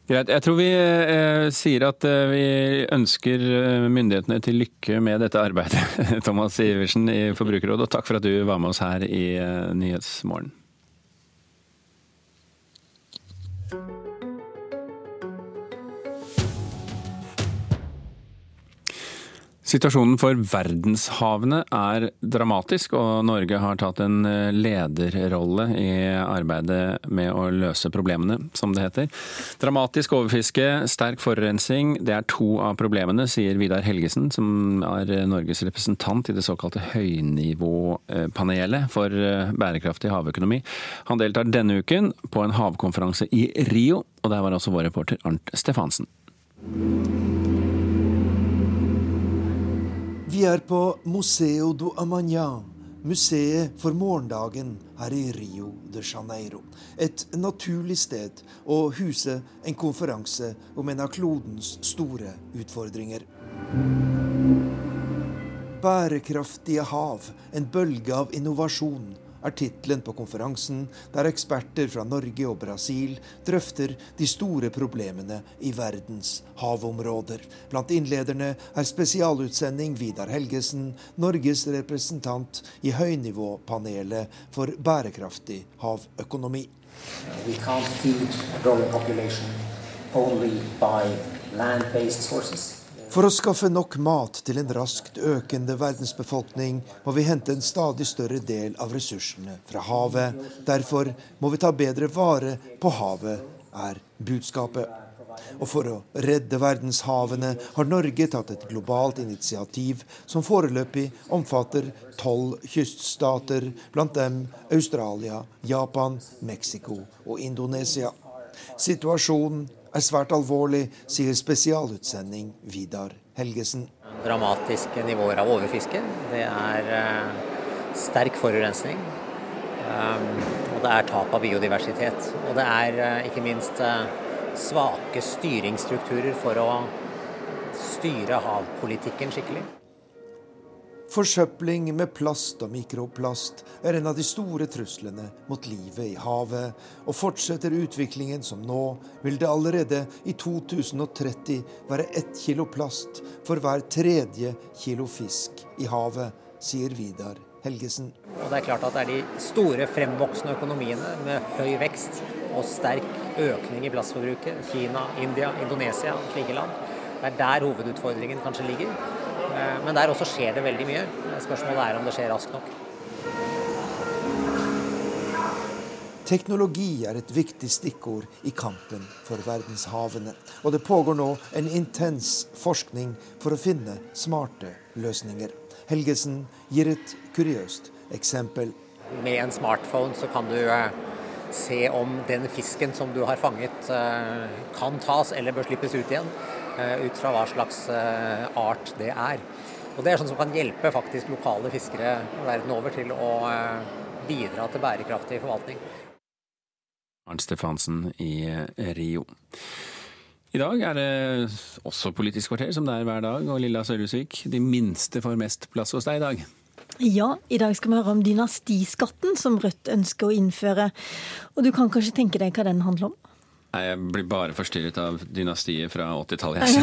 Greit. Jeg tror vi eh, sier at eh, vi ønsker eh, myndighetene til lykke med dette arbeidet. Thomas Iversen i Forbrukerrådet, og takk for at du var med oss her i eh, Nyhetsmorgen. Situasjonen for verdenshavene er dramatisk, og Norge har tatt en eh, lederrolle i arbeidet med å løse problemene, som det heter. Dramatisk overfiske, sterk forurensning, det er to av problemene, sier Vidar Helgesen, som er Norges representant i det såkalte høynivåpanelet for eh, bærekraftig havøkonomi. Han deltar denne uken på en havkonferanse i Rio, og der var også vår reporter Arnt Stefansen. Vi er på Museo do Amanhã, museet for morgendagen her i Rio de Janeiro. Et naturlig sted å huse en konferanse om en av klodens store utfordringer. Bærekraftige hav, en bølge av innovasjon er tittelen på konferansen, der eksperter fra Norge og Brasil drøfter de store problemene i verdens havområder. Blant innlederne er spesialutsending Vidar Helgesen, Norges representant i høynivåpanelet for bærekraftig havøkonomi. We can't feed growing population only by land-based. For å skaffe nok mat til en raskt økende verdensbefolkning må vi hente en stadig større del av ressursene fra havet. Derfor må vi ta bedre vare på havet, er budskapet. Og for å redde verdenshavene har Norge tatt et globalt initiativ som foreløpig omfatter tolv kyststater, blant dem Australia, Japan, Mexico og Indonesia. Situasjonen er svært alvorlig, sier spesialutsending Vidar Helgesen. Dramatiske nivåer av overfiske. Det er uh, sterk forurensning. Um, og det er tap av biodiversitet. Og det er uh, ikke minst uh, svake styringsstrukturer for å styre havpolitikken skikkelig. Forsøpling med plast og mikroplast er en av de store truslene mot livet i havet. Og fortsetter utviklingen som nå, vil det allerede i 2030 være ett kilo plast for hver tredje kilo fisk i havet, sier Vidar Helgesen. Og det er klart at det er de store fremvoksende økonomiene med høy vekst og sterk økning i plastforbruket, Kina, India, Indonesia, slike land, det er der hovedutfordringen kanskje ligger. Eh, men der også skjer det veldig mye. Spørsmålet er om det skjer raskt nok. Teknologi er et viktig stikkord i kampen for verdenshavene. Og det pågår nå en intens forskning for å finne smarte løsninger. Helgesen gir et kuriøst eksempel. Med en smartphone så kan du eh, se om den fisken som du har fanget, eh, kan tas eller bør slippes ut igjen. Eh, ut fra hva slags eh, art det er. Og Det er sånn som kan hjelpe faktisk lokale fiskere verden over til å eh, bidra til bærekraftig forvaltning. Arnt Stefansen i Rio. I dag er det også Politisk kvarter, som det er hver dag. Og Lilla Sørhusvik, de minste får mest plass hos deg i dag. Ja, i dag skal vi høre om dynastiskatten som Rødt ønsker å innføre. Og du kan kanskje tenke deg hva den handler om? Nei, Jeg blir bare forstyrret av dynastiet fra 80-tallet.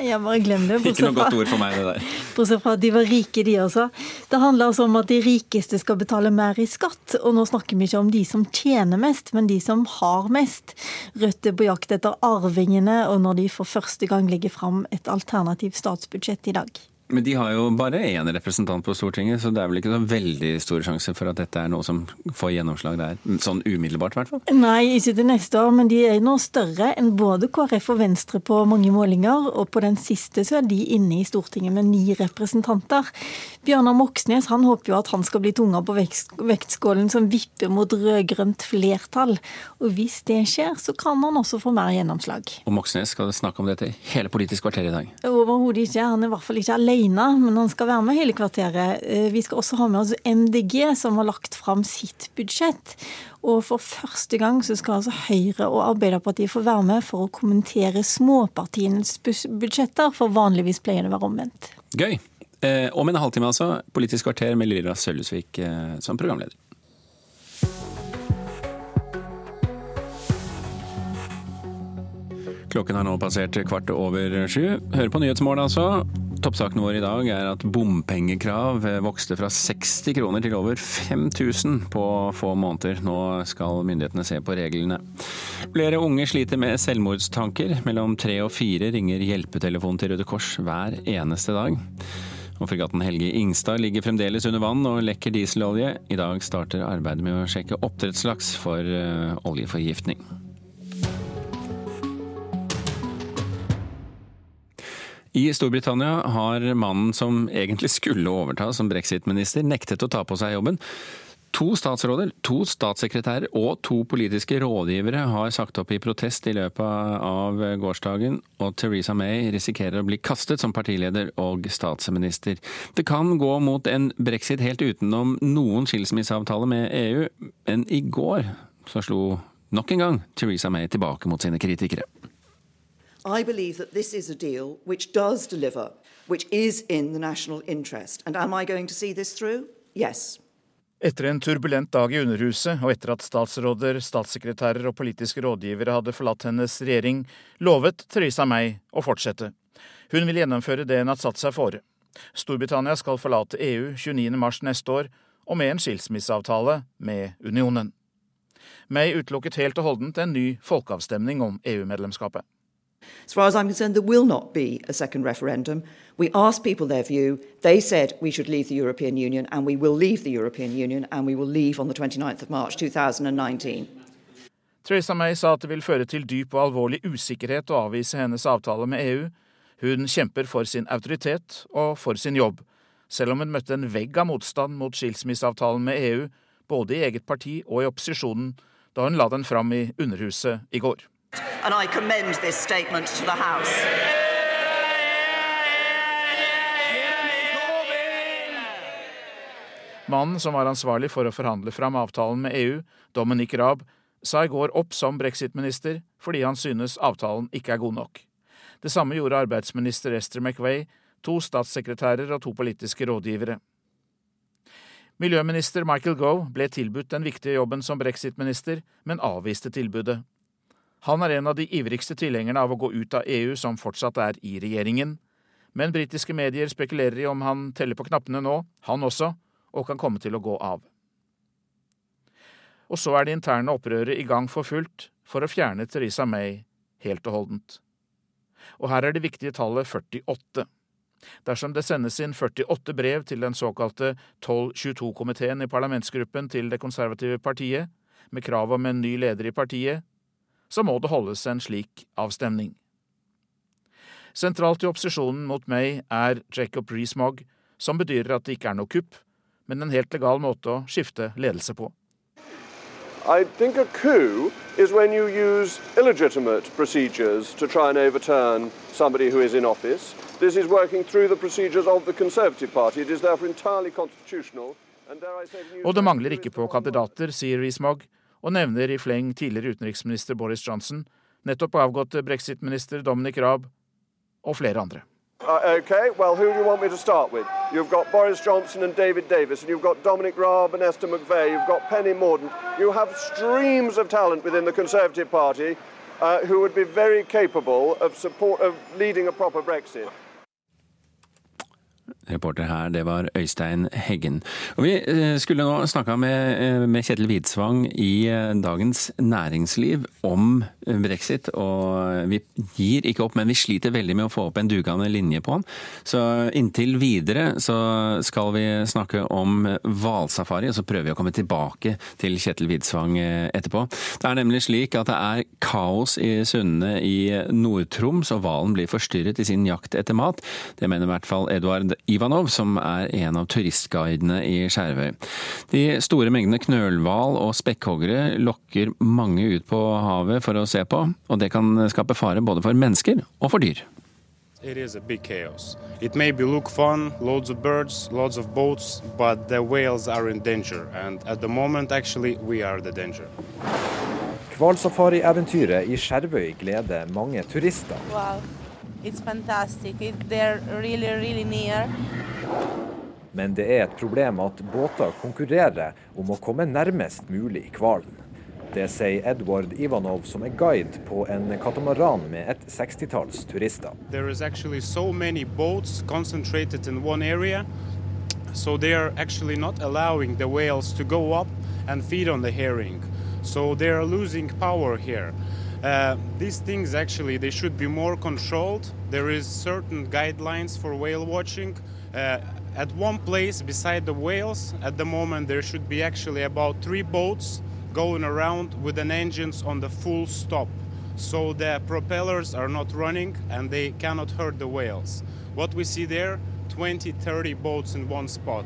jeg bare glem det. Ikke noe godt ord for meg, det der. Bortsett fra at de var rike, de også. Det handler altså om at de rikeste skal betale mer i skatt. Og nå snakker vi ikke om de som tjener mest, men de som har mest. Rødt er på jakt etter arvingene, og når de for første gang legger fram et alternativt statsbudsjett i dag. Men de har jo bare én representant på Stortinget, så det er vel ikke så veldig stor sjanse for at dette er noe som får gjennomslag der? Sånn umiddelbart, i hvert fall? Nei, ikke til neste år, men de er nå større enn både KrF og Venstre på mange målinger. Og på den siste så er de inne i Stortinget med ni representanter. Bjørnar Moxnes han håper jo at han skal bli tunga på vektskålen som vipper mot rød-grønt flertall. Og hvis det skjer, så kan han også få mer gjennomslag. Og Moxnes skal snakke om dette hele Politisk kvarter i dag? Overhodet ikke. Han er i hvert fall ikke alene alene, men han skal være med hele kvarteret. Eh, vi skal også ha med oss MDG, som har lagt fram sitt budsjett. Og for første gang så skal altså Høyre og Arbeiderpartiet få være med for å kommentere småpartienes budsjetter, for vanligvis pleier det å være omvendt. Gøy. Eh, om en halvtime altså, Politisk kvarter med Lira Sølvesvik eh, som programleder. Klokken har nå passert kvart over sju. Hør på Nyhetsmorgen, altså. Toppsaken vår i dag er at bompengekrav vokste fra 60 kroner til over 5000 på få måneder. Nå skal myndighetene se på reglene. Flere unge sliter med selvmordstanker. Mellom tre og fire ringer hjelpetelefonen til Røde Kors hver eneste dag. Og Fregatten Helge Ingstad ligger fremdeles under vann og lekker dieselolje. I dag starter arbeidet med å sjekke oppdrettslaks for eh, oljeforgiftning. I Storbritannia har mannen som egentlig skulle overta som brexit-minister, nektet å ta på seg jobben. To statsråder, to statssekretærer og to politiske rådgivere har sagt opp i protest i løpet av gårsdagen, og Theresa May risikerer å bli kastet som partileder og statsminister. Det kan gå mot en brexit helt utenom noen skilsmisseavtale med EU, men i går så slo nok en gang Theresa May tilbake mot sine kritikere. I believe that this is a deal which does deliver, which is in the national interest. And am I going to see this through? Yes. Etter en turbulent dag i Underhuset, og etter at statsråder, statssekretærer og politiske rådgivere hadde forlatt hennes regjering, lovet Theresa May å fortsette. Hun vil gjennomføre det hun har satt seg fore. Storbritannia skal forlate EU 29.3 neste år, og med en skilsmisseavtale med unionen. May utelukket helt og holdent en ny folkeavstemning om EU-medlemskapet. As far as I'm concerned, there will not be a second referendum. We asked people their view. They said we should leave the European Union, and we will leave the European Union, and we will leave on the 29th of March 2019. Theresa May sa at det vil føre til dyp og alvorlig usikkerhet å avvise hennes avtale med EU. Hun kjemper for sin autoritet og for sin jobb, selv om hun møtte en vegg av motstand mot skilsmisseavtalen med EU, både i eget parti og i opposisjonen, da hun la den fram i Underhuset i går. And I commend this statement to the House. Mannen som var ansvarlig for å forhandle fram avtalen med EU, Dominic Raab, sa i går opp som brexit-minister fordi han synes avtalen ikke er god nok. Det samme gjorde arbeidsminister Esther McVeigh, to statssekretærer og to politiske rådgivere. Miljøminister Michael Gove ble tilbudt den viktige jobben som brexit-minister, men avviste tilbudet. Han er en av de ivrigste tilhengerne av å gå ut av EU som fortsatt er i regjeringen, men britiske medier spekulerer i om han teller på knappene nå, han også, og kan komme til å gå av. Og så er det interne opprøret i gang for fullt for å fjerne Theresa May helt og holdent. Og her er det viktige tallet 48. Dersom det sendes inn 48 brev til den såkalte 1222-komiteen i parlamentsgruppen til Det konservative partiet, med krav om en ny leder i partiet, så må det holdes en slik avstemning. Sentralt i opposisjonen mot May er Jacob Rees-Mogg, som bedyrer at det ikke er noe kupp, men en helt legal måte å skifte ledelse på. I think a coup is when you use illegitimate procedures to try and overturn somebody who is in office. This is working through the procedures of the Conservative Party. It is therefore entirely constitutional. Og det mangler ikke på kandidater, sier Rees-Mogg, og nevner i fleng tidligere utenriksminister Boris Johnson, nettopp avgåtte brexit-minister Dominic Raab og flere andre. Uh, okay, well, who do you want me to start with? You've got Boris Johnson and David Davis, and you've got Dominic Raab and Esther McVeigh, you've got Penny Mordaunt. You have streams of talent within the Conservative Party uh, who would be very capable of, support, of leading a proper Brexit. Reporter her, det var Øystein Heggen. Og vi eh, skulle nå snakka med, eh, med, Kjetil Widsvang i eh, Dagens Næringsliv om brexit. Og vi gir ikke opp, men vi sliter veldig med å få opp en dugende linje på han. Så inntil videre så skal vi snakke om hvalsafari, og så prøver vi å komme tilbake til Kjetil Widsvang etterpå. Det er nemlig slik at det er kaos i sundene i Nord-Troms, og hvalen blir forstyrret i sin jakt etter mat. Det mener i hvert fall Eduard Ivanov, som er en av turistguidene i Skjervøy. De store mengdene knølhval og spekkhoggere lokker mange ut på havet for å se på, og det kan skape fare både for mennesker og for dyr. It is a big chaos. It may be look fun, loads of birds, loads of boats, but the whales are in danger. And at the moment, actually, we are the danger. Hvalsafari-eventyret i Skjervøy gleder mange turister. Wow. It's fantastic. It, they're really, really near. Men det er et problem at båter konkurrerer om å komme nærmest mulig hvalen. Det sier Edward Ivanov, som er guide på en katamaran med et sekstitalls turister. There is actually so many boats concentrated in one area, so they are actually not allowing the whales to go up and feed on the herring. So they are losing power here. Uh, these things actually they should be more controlled. There is certain guidelines for whale watching. Uh, at one place beside the whales, at the moment there should be actually about three boats going around with an engines on the full stop. So the propellers are not running and they cannot hurt the whales. What we see there, 20, 30 boats in one spot.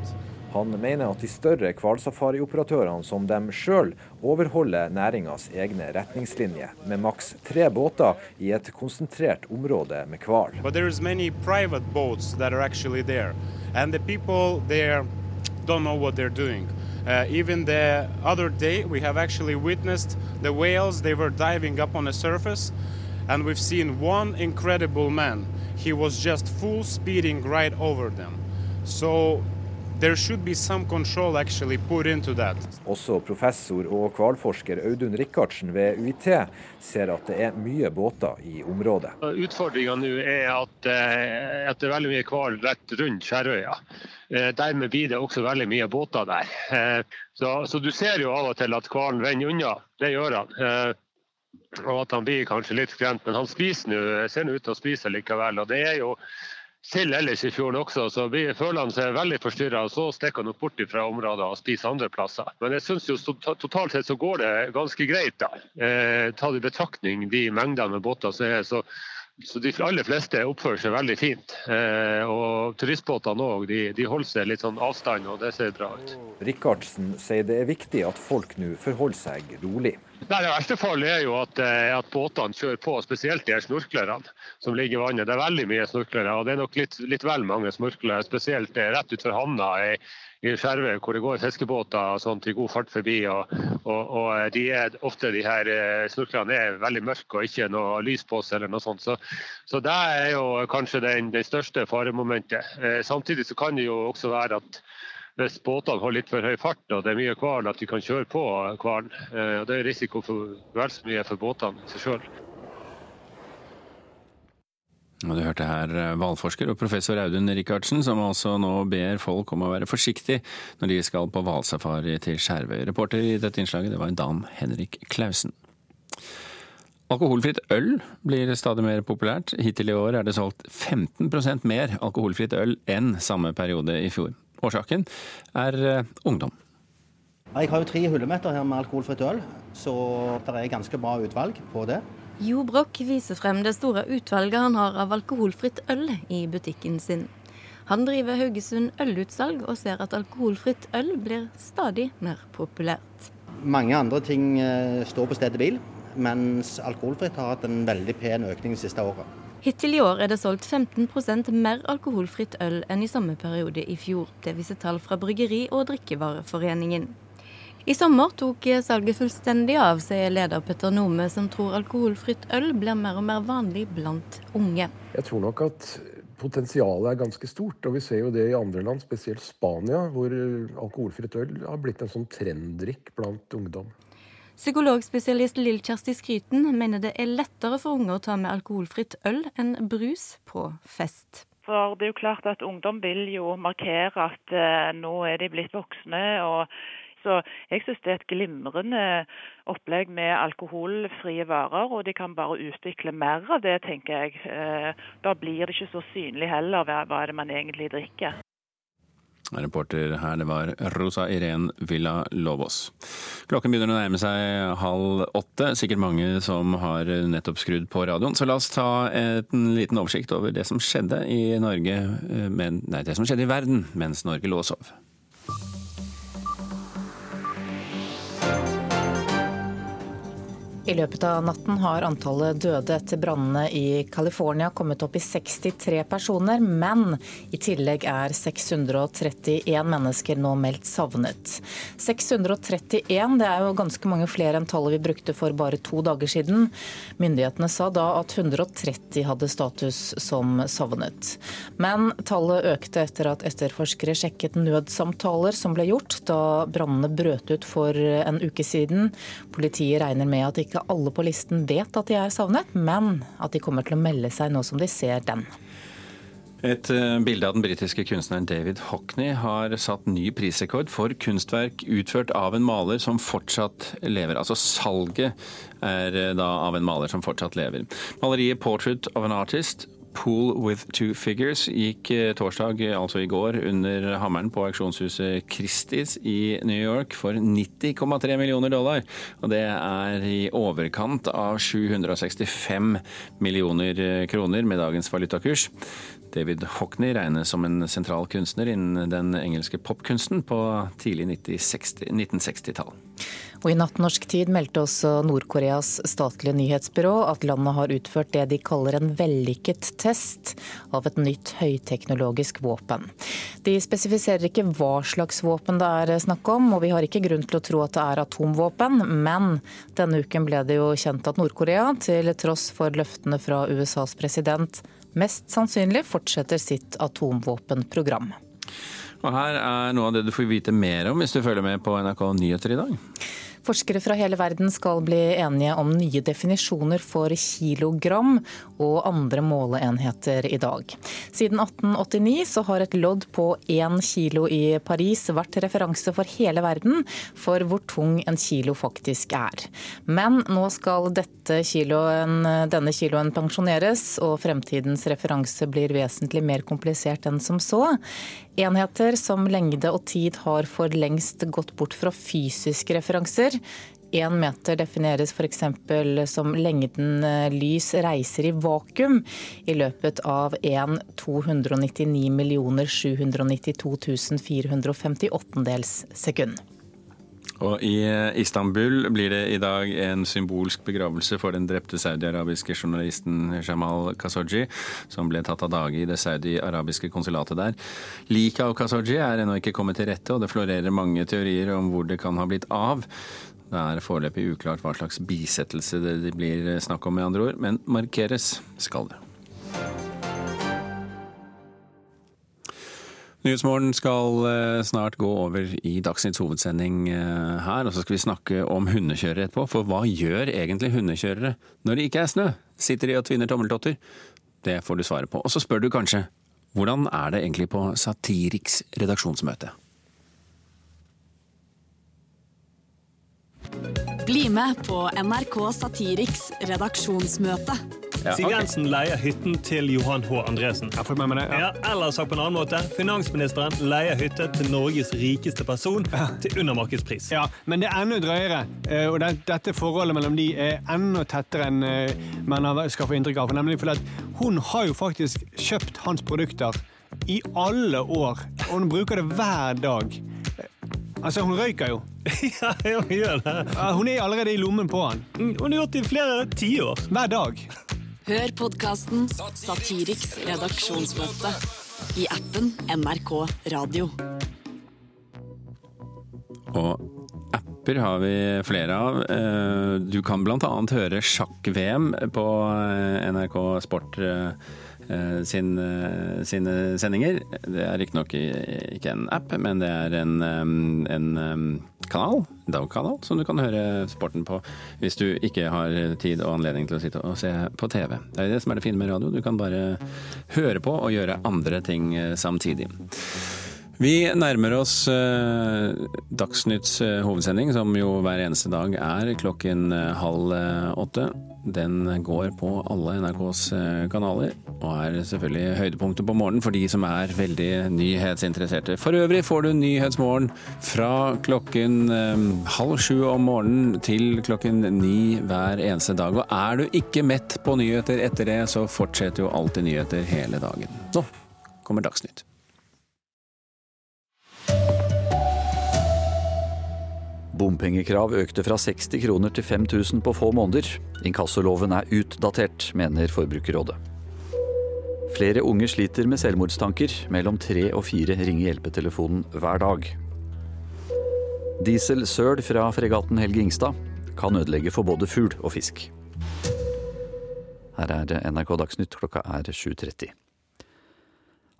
Han mener at de større hvalsafarioperatørene som dem sjøl overholder næringas egne retningslinjer, med maks tre båter i et konsentrert område med hval. don't know what they're doing. Uh, even the other day, we have actually witnessed the whales, they were diving up on the surface, and we've seen one incredible man. He was just full speeding right over them. So There should be some control actually put into that. Også professor og hvalforsker Audun Rikardsen ved UiT ser at det er mye båter i området. Utfordringa nå er at, eh, at, det er veldig mye hval rett rundt Skjervøya. Eh, dermed blir det også veldig mye båter der. Eh, så, så du ser jo av og til at hvalen vender unna. Det gjør han. Og at han blir kanskje litt skremt, men han spiser nå, ser nå ut til å spise likevel. og det er jo sild ellers i fjorden også, så føler han seg veldig forstyrra. Så stikker han opp bort fra området og spiser andre plasser. Men jeg syns jo totalt sett så går det ganske greit, da. Eh, tatt i betraktning de mengdene med båter som er. så så De aller fleste oppfører seg veldig fint. Eh, og Turistbåtene òg, de, de, holder seg litt sånn avstand, og det ser bra ut. Rikardsen sier det er viktig at folk nå forholder seg rolig. Nei, Det verste fallet er jo at, eh, at båtene kjører på, spesielt de snorklerne som ligger i vannet. Det er veldig mye snorklere, og det er nok litt, litt vel mange snorklere, spesielt eh, rett utfor havna i, i Skjervøy, hvor det går fiskebåter og sånt god fart forbi. og, og, og eh, de er, Ofte de her snorklerne er veldig mørke og ikke noe lys på seg. eller noe sånt. Så, så det er jo kanskje den største faremomentet. Samtidig så kan det jo også være at hvis båtene har litt for høy fart og det er mye hval, at de kan kjøre på hvalen. Eh, det er risiko for vel så mye for båtene i seg sjøl. Og Du hørte her eh, hvalforsker og professor Audun Rikardsen, som altså nå ber folk om å være forsiktige når de skal på hvalsafari til Skjervøy. Reporter i dette innslaget det var Dan Henrik Klausen. Alkoholfritt øl blir stadig mer populært. Hittil i år er det solgt 15% mer alkoholfritt øl enn samme periode i fjor. Årsaken er eh, ungdom. Jeg har jo tre hyllemeter her med alkoholfritt øl, så det er ganske bra utvalg på det. Jo Broch viser frem det store utvalget han har av alkoholfritt øl i butikken sin. Han driver Haugesund ølutsalg og ser at alkoholfritt øl blir stadig mer populært. Mange andre ting eh, står på stedet bil, mens alkoholfritt har hatt en veldig pen økning de siste året. Hittil i år er det solgt 15% mer alkoholfritt øl enn i samme periode i fjor. Det viser tall fra Bryggeri- og drikkevareforeningen. I sommer tok salget fullstendig av, sier leder Petter Nome, som tror alkoholfritt øl blir mer og mer vanlig blant unge. Jeg tror nok at potensialet er ganske stort, og vi ser jo det i andre land, spesielt Spania, hvor alkoholfritt øl har blitt en sånn trenddrikk blant ungdom. Psykologspesialist Lill Kjersti Skryten mener det er lettere for unge å ta med alkoholfritt øl enn brus på fest. For det er jo klart at Ungdom vil jo markere at eh, nå er de blitt voksne. og så jeg synes det er et glimrende opplegg med alkoholfrie varer, og de kan bare utvikle mer av det, tenker jeg. Eh, da blir det ikke så synlig heller hva, hva er det man egentlig drikker. Reporter her, det var Rosa Irén Villa Lobos. Klokken begynner å nærme seg halv åtte. Sikkert mange som har nettopp skrudd på radioen. Så la oss ta en liten oversikt over det som skjedde i Norge, eh, men, nei, det som skjedde i verden mens Norge lå og sov. I løpet av natten har antallet døde etter brannene i California kommet opp i 63 personer, men i tillegg er 631 mennesker nå meldt savnet. 631 det er jo ganske mange flere enn tallet vi brukte for bare to dager siden. Myndighetene sa da at 130 hadde status som savnet. Men tallet økte etter at etterforskere sjekket nødsamtaler som ble gjort da brannene brøt ut for en uke siden. Politiet regner med at ikke alle på listen vet at de er savnet, men at de kommer til å melde seg nå som de ser den. Et eh, bilde av den britiske kunstneren David Hockney har satt ny prisrekord for kunstverk utført av en maler som fortsatt lever. Altså salget er eh, da av en maler som fortsatt lever. Maleriet 'Portrait of an Artist' Pool with two figures gikk eh, torsdag, altså i går, under hammeren på auksjonshuset Christies i New York for 90,3 millioner dollar. Og det er i overkant av 765 millioner eh, kroner med dagens valutakurs. David Hockney regnes som en sentral kunstner innen den engelske popkunsten på tidlig 1960-tall. Og I natt norsk tid meldte også Nord-Koreas statlige nyhetsbyrå at landet har utført det de kaller en vellykket test av et nytt høyteknologisk våpen. De spesifiserer ikke hva slags våpen det er snakk om, og vi har ikke grunn til å tro at det er atomvåpen, men denne uken ble det jo kjent at Nord-Korea, til tross for løftene fra USAs president, mest sannsynlig fortsetter sitt atomvåpenprogram. Og her er noe av det du får vite mer om hvis du følger med på NRK Nyheter i dag. Forskere fra hele verden skal bli enige om nye definisjoner for kilogram og andre måleenheter i dag. Siden 1889 så har et lodd på én kilo i Paris vært referanse for hele verden for hvor tung en kilo faktisk er. Men nå skal kiloen, denne kiloen pensjoneres, og fremtidens referanse blir vesentlig mer komplisert enn som så. Enheter som lengde og tid har for lengst gått bort fra fysiske referanser. Én meter defineres f.eks. som lengden eh, lys reiser i vakuum i løpet av 1 299 792 458 dels sekund. Og I Istanbul blir det i dag en symbolsk begravelse for den drepte saudi-arabiske journalisten Jamal Khashoggi, som ble tatt av dage i det saudi-arabiske konsulatet der. Liket av Khashoggi er ennå ikke kommet til rette, og det florerer mange teorier om hvor det kan ha blitt av. Det er foreløpig uklart hva slags bisettelse det blir snakk om, med andre ord, men markeres skal det. Nyhetsmorgen skal eh, snart gå over i Dagsnytts hovedsending eh, her, og så skal vi snakke om hundekjørere etterpå. For hva gjør egentlig hundekjørere når det ikke er snø? Sitter de og tvinner tommeltotter? Det får du svaret på. Og så spør du kanskje hvordan er det egentlig på Satiriks redaksjonsmøte? Bli med på NRK Satiriks redaksjonsmøte. Ja, Siv Jensen okay. leier hytten til Johan H. Andresen. Jeg får med meg det, ja. Ja, eller sagt på en annen måte, finansministeren leier hytte til Norges rikeste person til undermarkedspris. Ja, Men det er enda drøyere, og og dette forholdet mellom de er enda tettere enn eh, man skal få inntrykk av. Nemlig fordi at hun har jo faktisk kjøpt hans produkter i alle år, og hun bruker det hver dag. Altså, Hun røyker jo. ja, hun gjør det. Hun er allerede i lommen på han. Mm, hun har gjort det i flere tiår. Hver dag. Hør podkasten Satiriks redaksjonsmøte i appen NRK Radio. Og apper har vi flere av. Eh, du kan bl.a. høre sjakk-VM på eh, NRK Sport eh, sin, sine sendinger. Det er riktignok ikke en app, men det er en, en kanal, DAO-kanal, som du kan høre sporten på hvis du ikke har tid og anledning til å sitte og se på TV. Det er det som er det fine med radio. Du kan bare høre på og gjøre andre ting eh, samtidig. Vi nærmer oss eh, Dagsnytts eh, hovedsending, som jo hver eneste dag er klokken eh, halv åtte. Den går på alle NRKs kanaler, og er selvfølgelig høydepunktet på morgenen for de som er veldig nyhetsinteresserte. For øvrig får du Nyhetsmorgen fra klokken halv sju om morgenen til klokken ni hver eneste dag. Og er du ikke mett på nyheter etter det, så fortsetter jo alltid nyheter hele dagen. Nå kommer Dagsnytt. Bompengekrav økte fra 60 kroner til 5000 på få måneder. Inkassoloven er utdatert, mener Forbrukerrådet. Flere unge sliter med selvmordstanker. Mellom tre og fire ringer hjelpetelefonen hver dag. Dieselsøl fra fregatten Helge Ingstad kan ødelegge for både fugl og fisk. Her er NRK Dagsnytt, klokka er 7.30.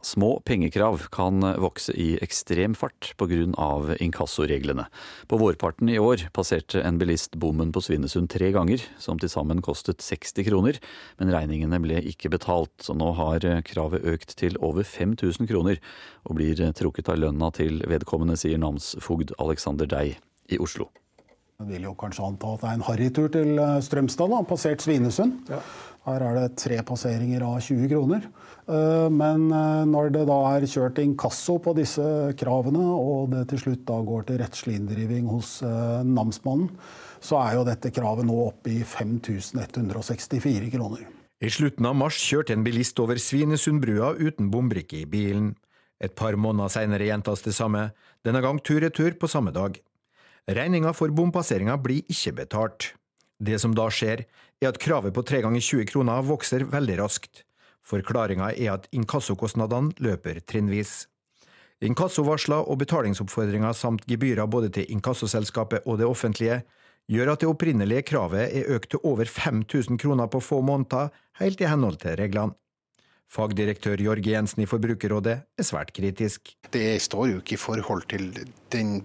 Små pengekrav kan vokse i ekstrem fart pga. inkassoreglene. På vårparten i år passerte en bilist bommen på Svinesund tre ganger, som til sammen kostet 60 kroner, men regningene ble ikke betalt, så nå har kravet økt til over 5000 kroner, og blir trukket av lønna til vedkommende, sier namsfogd Alexander Dei i Oslo. Jeg vil jo kanskje anta at det er en harrytur til Strømstad, da, passert Svinesund. Ja. Her er det tre passeringer av 20 kroner. Eh, men eh, når det da er kjørt inkasso på disse kravene, og det til slutt da går til rettslig inndriving hos eh, namsmannen, så er jo dette kravet nå oppe i 5164 kroner. I slutten av mars kjørte en bilist over Svinesundbrua uten bombrikke i bilen. Et par måneder senere gjentas det samme, denne gang tur-retur på samme dag. Regninga for bompasseringa blir ikke betalt. Det som da skjer, er at kravet på tre ganger 20 kroner vokser veldig raskt. Forklaringa er at inkassokostnadene løper trinnvis. Inkassovarsler og betalingsoppfordringer samt gebyrer både til inkassoselskapet og det offentlige gjør at det opprinnelige kravet er økt til over 5000 kroner på få måneder, helt i henhold til reglene. Fagdirektør Jorge Jensen i Forbrukerrådet er svært kritisk. Det står jo ikke i forhold til den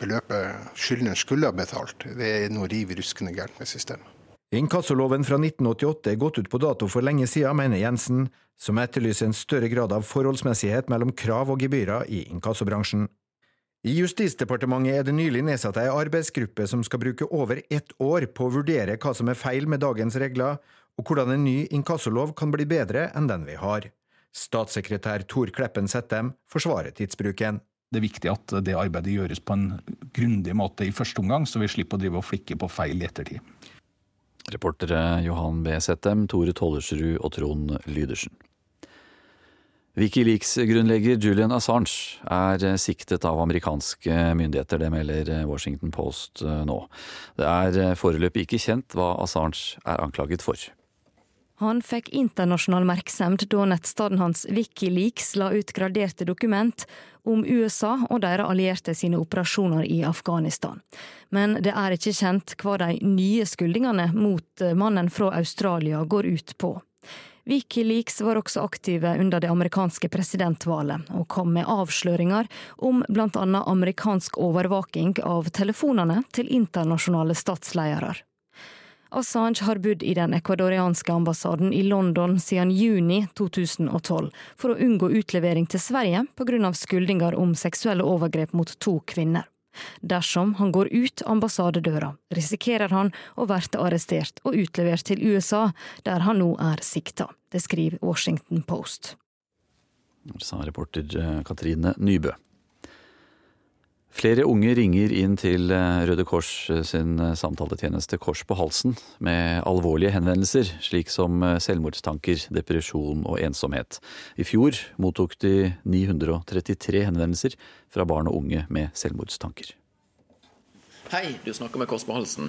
beløpet skyldneren skulle ha betalt. Det er noe riv ruskende gærent med systemet. Inkassoloven fra 1988 er gått ut på dato for lenge siden, mener Jensen, som etterlyser en større grad av forholdsmessighet mellom krav og gebyrer i inkassobransjen. I Justisdepartementet er det nylig nedsatt ei arbeidsgruppe som skal bruke over ett år på å vurdere hva som er feil med dagens regler, og hvordan en ny inkassolov kan bli bedre enn den vi har. Statssekretær Tor Kleppen Settem forsvarer tidsbruken. Det er viktig at det arbeidet gjøres på en grundig måte i første omgang, så vi slipper å drive og flikke på feil i ettertid. Reportere Johan B. Settem, Tore Tollersrud og Trond Lydersen. Wikileaks-grunnlegger Julian Assange er siktet av amerikanske myndigheter, det melder Washington Post nå. Det er foreløpig ikke kjent hva Assange er anklaget for. Han fikk internasjonal merksemd da nettstedet hans Wikileaks la ut graderte dokument om USA og deres allierte sine operasjoner i Afghanistan. Men det er ikke kjent hva de nye skyldningene mot mannen fra Australia går ut på. Wikileaks var også aktive under det amerikanske presidentvalget, og kom med avsløringer om blant annet amerikansk overvåking av telefonene til internasjonale statsledere. Assange har bodd i den ecuadorianske ambassaden i London siden juni 2012 for å unngå utlevering til Sverige pga. skyldninger om seksuelle overgrep mot to kvinner. Dersom han går ut ambassadedøra, risikerer han å bli arrestert og utlevert til USA, der han nå er sikta. Det skriver Washington Post. Sa reporter eh, Katrine Nybø. Flere unge ringer inn til eh, Røde Kors eh, sin samtaletjeneste Kors på halsen med alvorlige henvendelser, slik som selvmordstanker, depresjon og ensomhet. I fjor mottok de 933 henvendelser fra barn og unge med selvmordstanker. Hei, du snakker med Kors på halsen.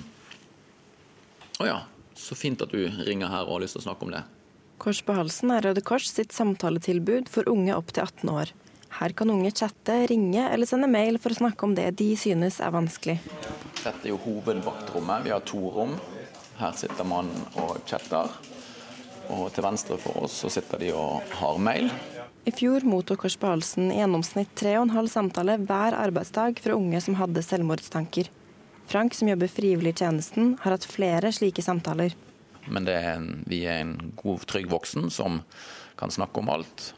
Å ja, så fint at du ringer her og har lyst til å snakke om det. Kors på halsen er Røde Kors sitt samtaletilbud for unge opp til 18 år. Her kan unge chatte, ringe eller sende mail for å snakke om det de synes er vanskelig. Dette er jo hovedvaktrommet. Vi har to rom. Her sitter man og chatter. Og til venstre for oss så sitter de og har mail. I fjor mottok Kors på halsen i gjennomsnitt tre og en halv samtale hver arbeidsdag fra unge som hadde selvmordstanker. Frank, som jobber frivillig i tjenesten, har hatt flere slike samtaler. Men er en, vi er en god, trygg voksen som kan snakke om alt.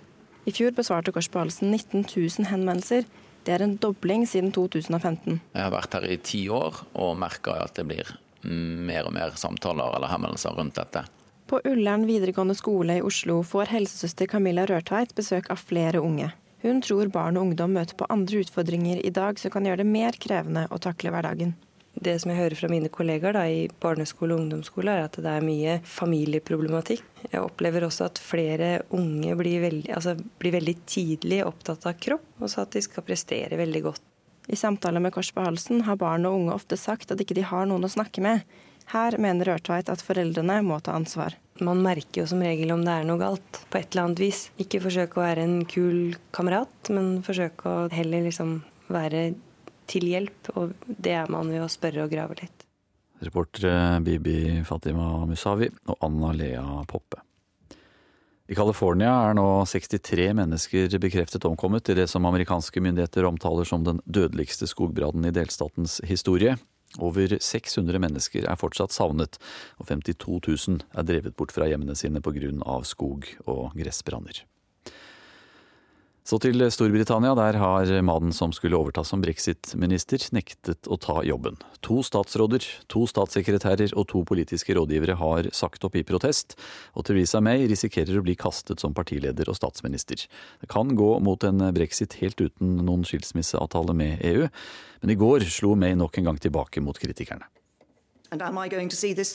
I fjor besvarte Kors 19 000 henvendelser. Det er en dobling siden 2015. Jeg har vært her i ti år og merker at det blir mer og mer samtaler eller henvendelser rundt dette. På Ullern videregående skole i Oslo får helsesøster Camilla Rørtveit besøk av flere unge. Hun tror barn og ungdom møter på andre utfordringer i dag som kan gjøre det mer krevende å takle hverdagen. Det som jeg hører fra mine kollegaer da, i barneskole og ungdomsskole, er at det er mye familieproblematikk. Jeg opplever også at flere unge blir veldig, altså, blir veldig tidlig opptatt av kropp, og så at de skal prestere veldig godt. I samtaler med Kors på halsen har barn og unge ofte sagt at ikke de har noen å snakke med. Her mener Rørtveit at foreldrene må ta ansvar. Man merker jo som regel om det er noe galt, på et eller annet vis. Ikke forsøke å være en kul kamerat, men forsøke å heller liksom være til hjelp, og det er man ved å spørre og grave litt. Reportere Bibi Fatima Musavi og Anna Lea Poppe. I California er nå 63 mennesker bekreftet omkommet i det som amerikanske myndigheter omtaler som den dødeligste skogbrannen i delstatens historie. Over 600 mennesker er fortsatt savnet, og 52 000 er drevet bort fra hjemmene sine pga. skog- og gressbranner. Så til Storbritannia. Der har mannen som skulle overta som brexit-minister, nektet å ta jobben. To statsråder, to statssekretærer og to politiske rådgivere har sagt opp i protest, og Theresa May risikerer å bli kastet som partileder og statsminister. Det kan gå mot en brexit helt uten noen skilsmisseavtale med EU, men i går slo May nok en gang tilbake mot kritikerne. And am I going to see this.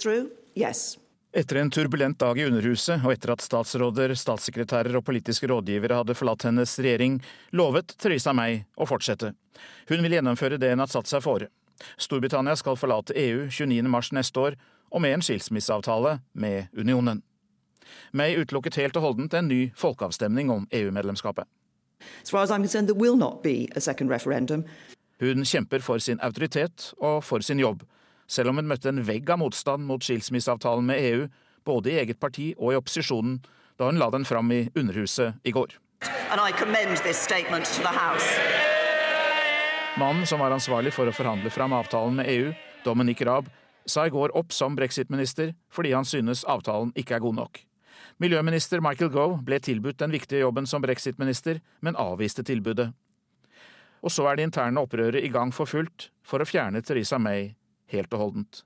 Etter en turbulent dag i Underhuset, og etter at statsråder, statssekretærer og politiske rådgivere hadde forlatt hennes regjering, lovet Theresa May å fortsette. Hun vil gjennomføre det hun har satt seg fore. Storbritannia skal forlate EU 29.3 neste år, og med en skilsmisseavtale med unionen. May utelukket helt og holdent en ny folkeavstemning om EU-medlemskapet. Hun kjemper for sin autoritet og for sin jobb selv om hun møtte en vegg av motstand mot skilsmisseavtalen med EU, både i eget parti og i opposisjonen, da hun la den fram i Underhuset i går. Mannen som var ansvarlig for å forhandle fram avtalen med EU, Dominic Raab, sa i går opp som brexit-minister fordi han synes avtalen ikke er god nok. Miljøminister Michael Gove ble tilbudt den viktige jobben som brexit-minister, men avviste tilbudet. Og så er det interne opprøret i gang for fullt for å fjerne Theresa May helt og holdent.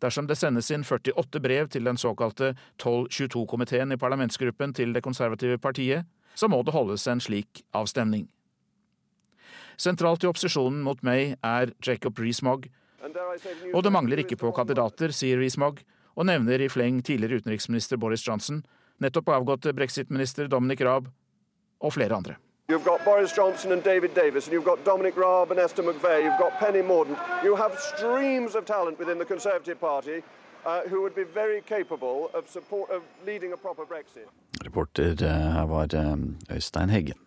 Dersom det sendes inn 48 brev til den såkalte 1222-komiteen i parlamentsgruppen til Det konservative partiet, så må det holdes en slik avstemning. Sentralt i opposisjonen mot May er Jacob Rees-Mogg, og det mangler ikke på kandidater, sier Rees-Mogg, og nevner i fleng tidligere utenriksminister Boris Johnson, nettopp avgåtte brexit-minister Dominic Raab, og flere andre. You've got Boris Johnson and David Davis, and you've got Dominic Raab and Esther McVeigh, you've got Penny Mordaunt. You have streams of talent within the Conservative Party uh, who would be very capable of, support, of leading a proper Brexit. Reporter her var eh, Øystein Heggen.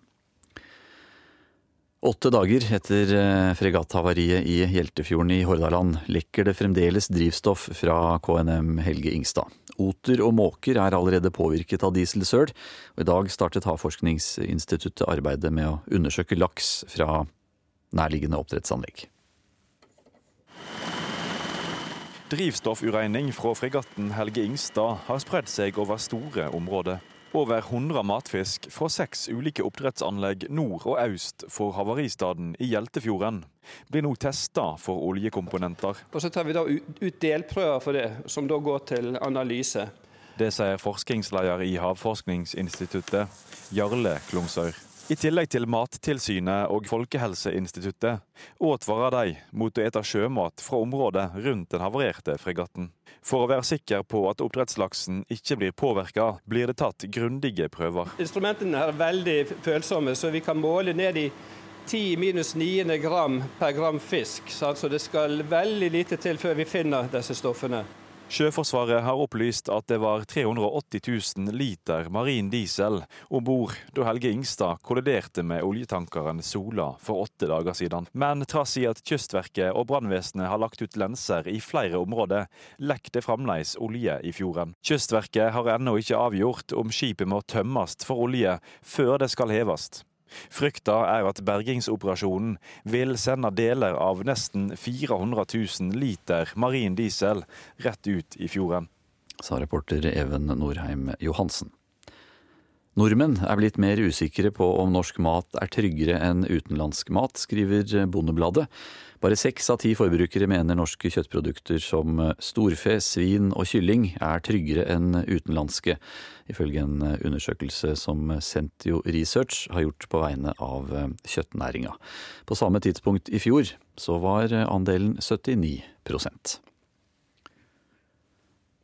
Åtte dager etter eh, fregatthavariet i Hjeltefjorden i Hordaland lekker det fremdeles drivstoff fra KNM Helge Ingstad. Oter og måker er allerede påvirket av dieselsøl, og i dag startet Havforskningsinstituttet arbeidet med å undersøke laks fra nærliggende oppdrettsanlegg. Drivstoffuregning fra fregatten Helge Ingstad har spredd seg over store områder. Over 100 matfisk fra seks ulike oppdrettsanlegg nord og øst for havaristaden i Hjeltefjorden blir nå testa for oljekomponenter. Og Så tar vi da ut delprøver for det, som da går til analyse. Det sier forskningsleder i Havforskningsinstituttet, Jarle Klungsøyr. I tillegg til Mattilsynet og Folkehelseinstituttet advarer de mot å ete sjømat fra området rundt den havarerte fregatten. For å være sikker på at oppdrettslaksen ikke blir påvirka, blir det tatt grundige prøver. Instrumentene er veldig følsomme, så vi kan måle ned i 10 minus 9 gram per gram fisk. Så det skal veldig lite til før vi finner disse stoffene. Sjøforsvaret har opplyst at det var 380 000 liter marin diesel om bord da Helge Ingstad kolliderte med oljetankeren Sola for åtte dager siden. Men trass i at Kystverket og brannvesenet har lagt ut lenser i flere områder, lekker det fremdeles olje i fjorden. Kystverket har ennå ikke avgjort om skipet må tømmes for olje før det skal heves. Frykta er at bergingsoperasjonen vil sende deler av nesten 400 000 liter marin diesel rett ut i fjorden. Sa reporter Even Norheim Johansen. Nordmenn er blitt mer usikre på om norsk mat er tryggere enn utenlandsk mat, skriver Bondebladet. Bare seks av ti forbrukere mener norske kjøttprodukter som storfe, svin og kylling er tryggere enn utenlandske, ifølge en undersøkelse som Sentio Research har gjort på vegne av kjøttnæringa. På samme tidspunkt i fjor så var andelen 79%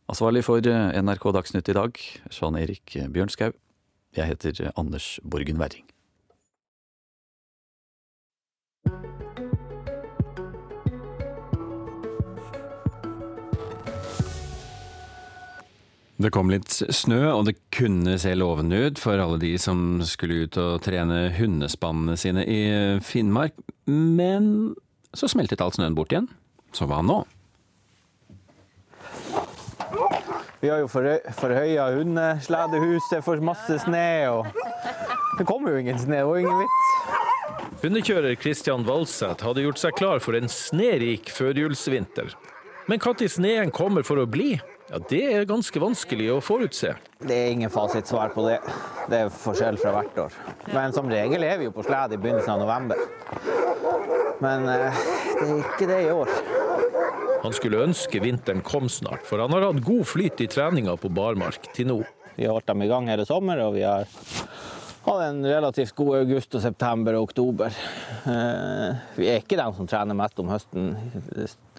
Ansvarlig for NRK Dagsnytt i dag, Jean Erik Bjørnskau. Jeg heter Anders Borgen Werring. Det kom litt snø, og det kunne se lovende ut for alle de som skulle ut og trene hundespannene sine i Finnmark. Men så smeltet all snøen bort igjen. Så hva nå? Vi har jo forhøya hundesledehus, det for masse snø, og det kommer jo ingen snø. Det var ingen vits. Hundekjører Kristian Valseth hadde gjort seg klar for en snerik førjulsvinter. Men når sneen kommer for å bli, ja, det er ganske vanskelig å forutse. Det er ingen fasitsvar på det. Det er forskjell fra hvert år. Men som regel er vi jo på slede i begynnelsen av november. Men eh, det er ikke det i år. Han skulle ønske vinteren kom snart, for han har hatt god flyt i treninga på barmark til nå. Vi har holdt dem i gang hele sommer, og vi har hatt en relativt god august, og september og oktober. Eh, vi er ikke dem som trener mest om høsten,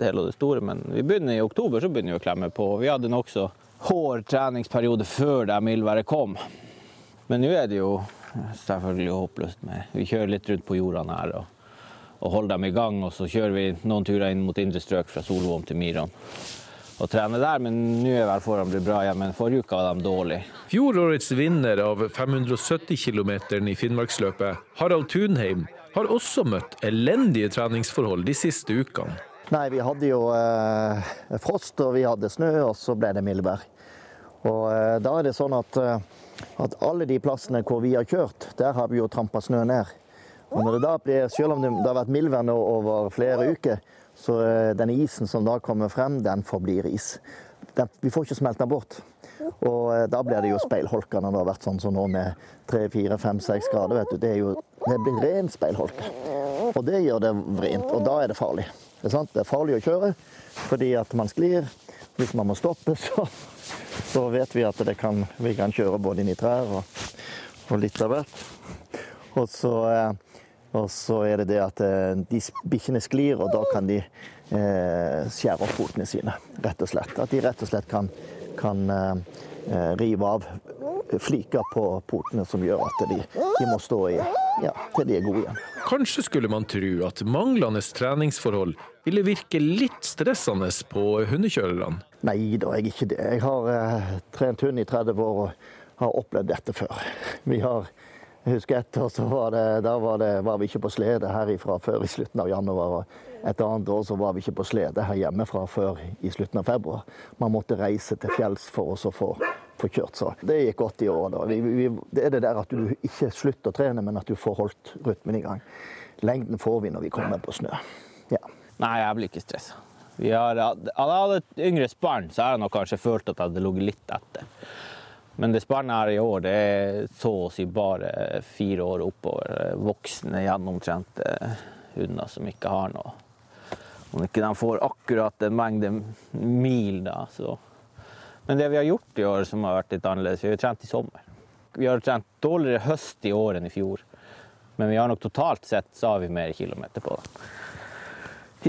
hele det store, men vi begynner i oktober så begynner vi å klemme på. Vi hadde nokså hård treningsperiode før det mildværet kom. Men nå er det jo selvfølgelig håpløst med Vi kjører litt rundt på jordene her. og og holder dem i gang. Og så kjører vi noen turer inn mot indre strøk fra Solvorm til Myran og trene der. Men nå er vel forholdene blitt bra igjen. Men forrige uke var de dårlige. Fjorårets vinner av 570 km i Finnmarksløpet, Harald Tunheim, har også møtt elendige treningsforhold de siste ukene. Nei, vi hadde jo eh, frost og vi hadde snø, og så ble det mildvær. Og eh, da er det sånn at, at alle de plassene hvor vi har kjørt, der har vi jo trampa snø ned. Og når det da blir, Selv om det, har vært mildvær nå over flere uker, så denne isen som da kommer frem, den forblir is. Den, vi får ikke smelta bort. Og da blir det jo speilholka når det har vært sånn som nå med 3-4-5-6 grader. vet du. Det, er jo, det blir ren speilholke. Og det gjør det vrient, og da er det farlig. Det er, det er farlig å kjøre fordi at man sklir. Hvis man må stoppe, så, så vet vi at kan, vi kan kjøre både inn i trær og, og litt av hvert. Og så og så er det det at eh, de bikkjene sklir, og da kan de eh, skjære opp fotene sine, rett og slett. At de rett og slett kan, kan eh, rive av fliker på potene som gjør at de, de må stå i ja, til de er gode igjen. Kanskje skulle man tro at manglende treningsforhold ville virke litt stressende på hundekjørerne? Nei da, jeg er ikke det. Jeg har eh, trent hund i 30 år og har opplevd dette før. Vi har jeg husker etter, så var, det, var, det, var vi ikke på slede herifra før i slutten av januar. og Et annet år så var vi ikke på slede her hjemmefra før i slutten av februar. Man måtte reise til fjells for å få, få kjørt. Så det gikk godt i år. da. Vi, vi, det er det der at du ikke slutter å trene, men at du får holdt rytmen i gang. Lengden får vi når vi kommer på snø. Ja. Nei, jeg blir ikke stressa. Hadde jeg hadde yngre barn, så hadde jeg nok kanskje følt at jeg hadde ligget litt etter. Men det spannet her i år det er så å si bare fire år oppover. Voksne, gjennomtrente hunder som ikke har noe Om ikke de får akkurat en mengde mil, da, så Men det vi har gjort i år som har vært litt annerledes, vi har trent i sommer. Vi har trent dårligere høst i år enn i fjor. Men vi har nok totalt sett så har vi mer kilometer på det.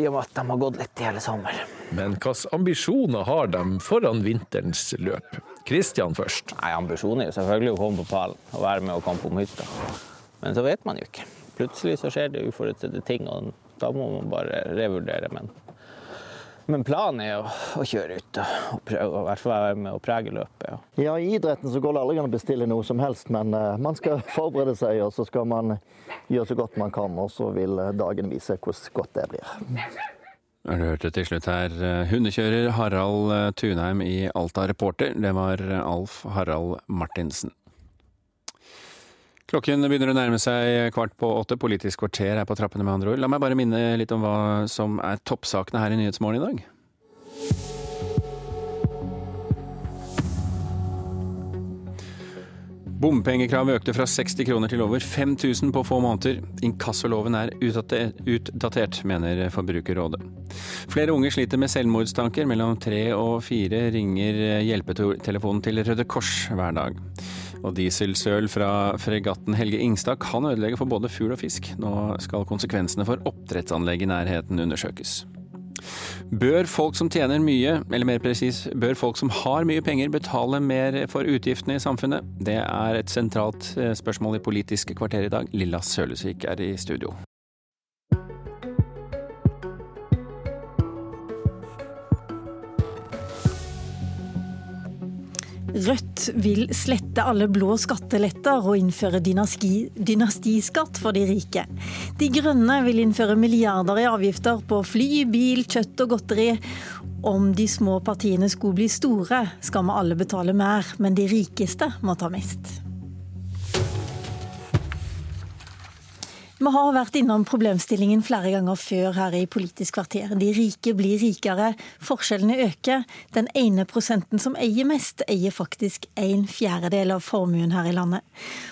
I og med at de har gått litt i hele sommer. Men hvilke ambisjoner har de foran vinterens løp? Kristian først. Nei, Ambisjonen er jo selvfølgelig å komme på pallen og være med og kampe om hytta. Men så vet man jo ikke. Plutselig så skjer det uforutsette ting, og da må man bare revurdere. Men, men planen er jo å kjøre ut og prøve å hvert fall være med og prege løpet. Ja. ja, I idretten så går det aldri an å bestille noe som helst, men uh, man skal forberede seg, og så skal man gjøre så godt man kan. Og så vil dagen vise hvor godt det blir. Du hørte til slutt her hundekjører Harald eh, Tunheim i Alta Reporter. Det var Alf Harald Martinsen. Klokken begynner å nærme seg kvart på åtte. Politisk kvarter er på trappene, med andre ord. La meg bare minne litt om hva som er toppsakene her i Nyhetsmorgen i dag. Bompengekravet økte fra 60 kroner til over 5000 på få måneder. Inkassoloven er utdatert, mener Forbrukerrådet. Flere unge sliter med selvmordstanker. Mellom tre og fire ringer hjelpetelefonen til Røde Kors hver dag. Og dieselsøl fra fregatten Helge Ingstad kan ødelegge for både fugl og fisk. Nå skal konsekvensene for oppdrettsanlegg i nærheten undersøkes. Bør folk som tjener mye, eller mer presis, bør folk som har mye penger betale mer for utgiftene i samfunnet? Det er et sentralt eh, spørsmål i Politisk kvarter i dag. Lilla Sølesvik er i studio. Rødt vil slette alle blå skatteletter og innføre dynaski, dynastiskatt for de rike. De grønne vil innføre milliarder i avgifter på fly, bil, kjøtt og godteri. Om de små partiene skulle bli store, skal vi alle betale mer, men de rikeste må ta mest. Vi har vært innom problemstillingen flere ganger før her i Politisk kvarter. De rike blir rikere, forskjellene øker. Den ene prosenten som eier mest, eier faktisk en fjerdedel av formuen her i landet.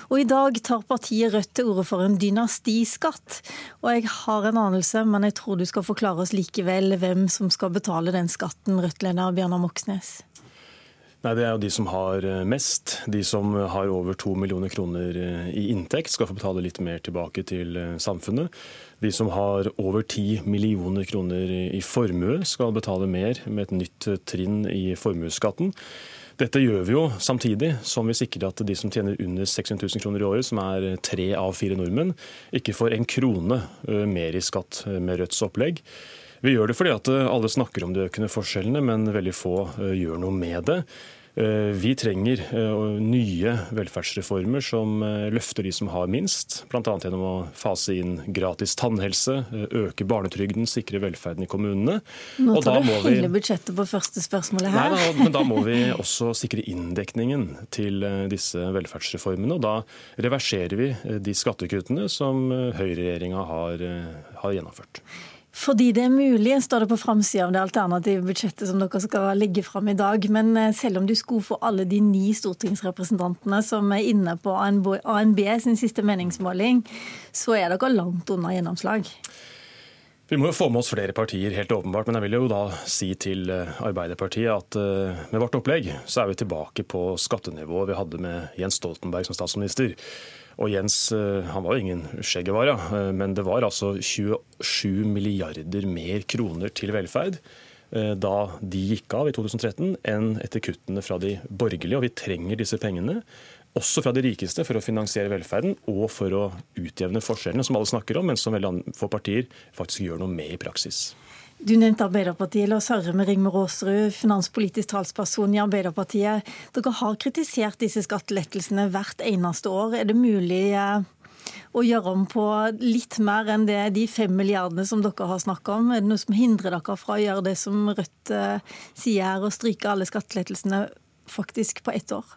Og i dag tar partiet Rødt til orde for en dynastiskatt. Og jeg har en anelse, men jeg tror du skal forklare oss likevel hvem som skal betale den skatten, Rødt-leder Bjørnar Moxnes. Nei, Det er jo de som har eh, mest. De som har over to millioner kroner eh, i inntekt, skal få betale litt mer tilbake til eh, samfunnet. De som har over ti millioner kroner i formue, skal betale mer med et nytt trinn i formuesskatten. Dette gjør vi jo samtidig som vi sikrer at de som tjener under 600 000 kroner i året, som er tre av fire nordmenn, ikke får en krone mer i skatt med Rødts opplegg. Vi gjør det fordi at alle snakker om de økende forskjellene, men veldig få gjør noe med det. Eh, vi trenger eh, nye velferdsreformer som eh, løfter de som har minst, bl.a. gjennom å fase inn gratis tannhelse, øke barnetrygden, sikre velferden i kommunene. Nå tar du hele vi... budsjettet på første spørsmålet her. Nei, men da må vi også sikre inndekningen til disse velferdsreformene. Og da reverserer vi de skattekuttene som høyreregjeringa har, har gjennomført. Fordi det er mulig, står det på framsida av det alternative budsjettet som dere skal legge fram i dag. Men eh, selv om du skulle få alle de ni stortingsrepresentantene som er inne på ANB sin siste meningsmåling, så er dere langt unna gjennomslag. Vi må jo få med oss flere partier, helt åpenbart. Men jeg vil jo da si til eh, Arbeiderpartiet at eh, med vårt opplegg så er vi tilbake på skattenivået vi hadde med Jens Stoltenberg som statsminister. Og Jens eh, han var jo ingen skjeggevare, eh, men det var altså 27 milliarder mer kroner til velferd. da de gikk av i 2013, enn etter kuttene fra de borgerlige. Og vi trenger disse pengene også fra de rikeste, for å finansiere velferden og for å utjevne forskjellene, som alle snakker om, men som veldig få partier faktisk gjør noe med i praksis. Du nevnte Arbeiderpartiet. La oss høre med Rigmor Aasrud, finanspolitisk talsperson i Arbeiderpartiet. Dere har kritisert disse skattelettelsene hvert eneste år. Er det mulig eh, å gjøre om på litt mer enn det, de fem milliardene som dere har snakka om? Er det noe som hindrer dere fra å gjøre det som Rødt eh, sier her, å stryke alle skattelettelsene faktisk på ett år?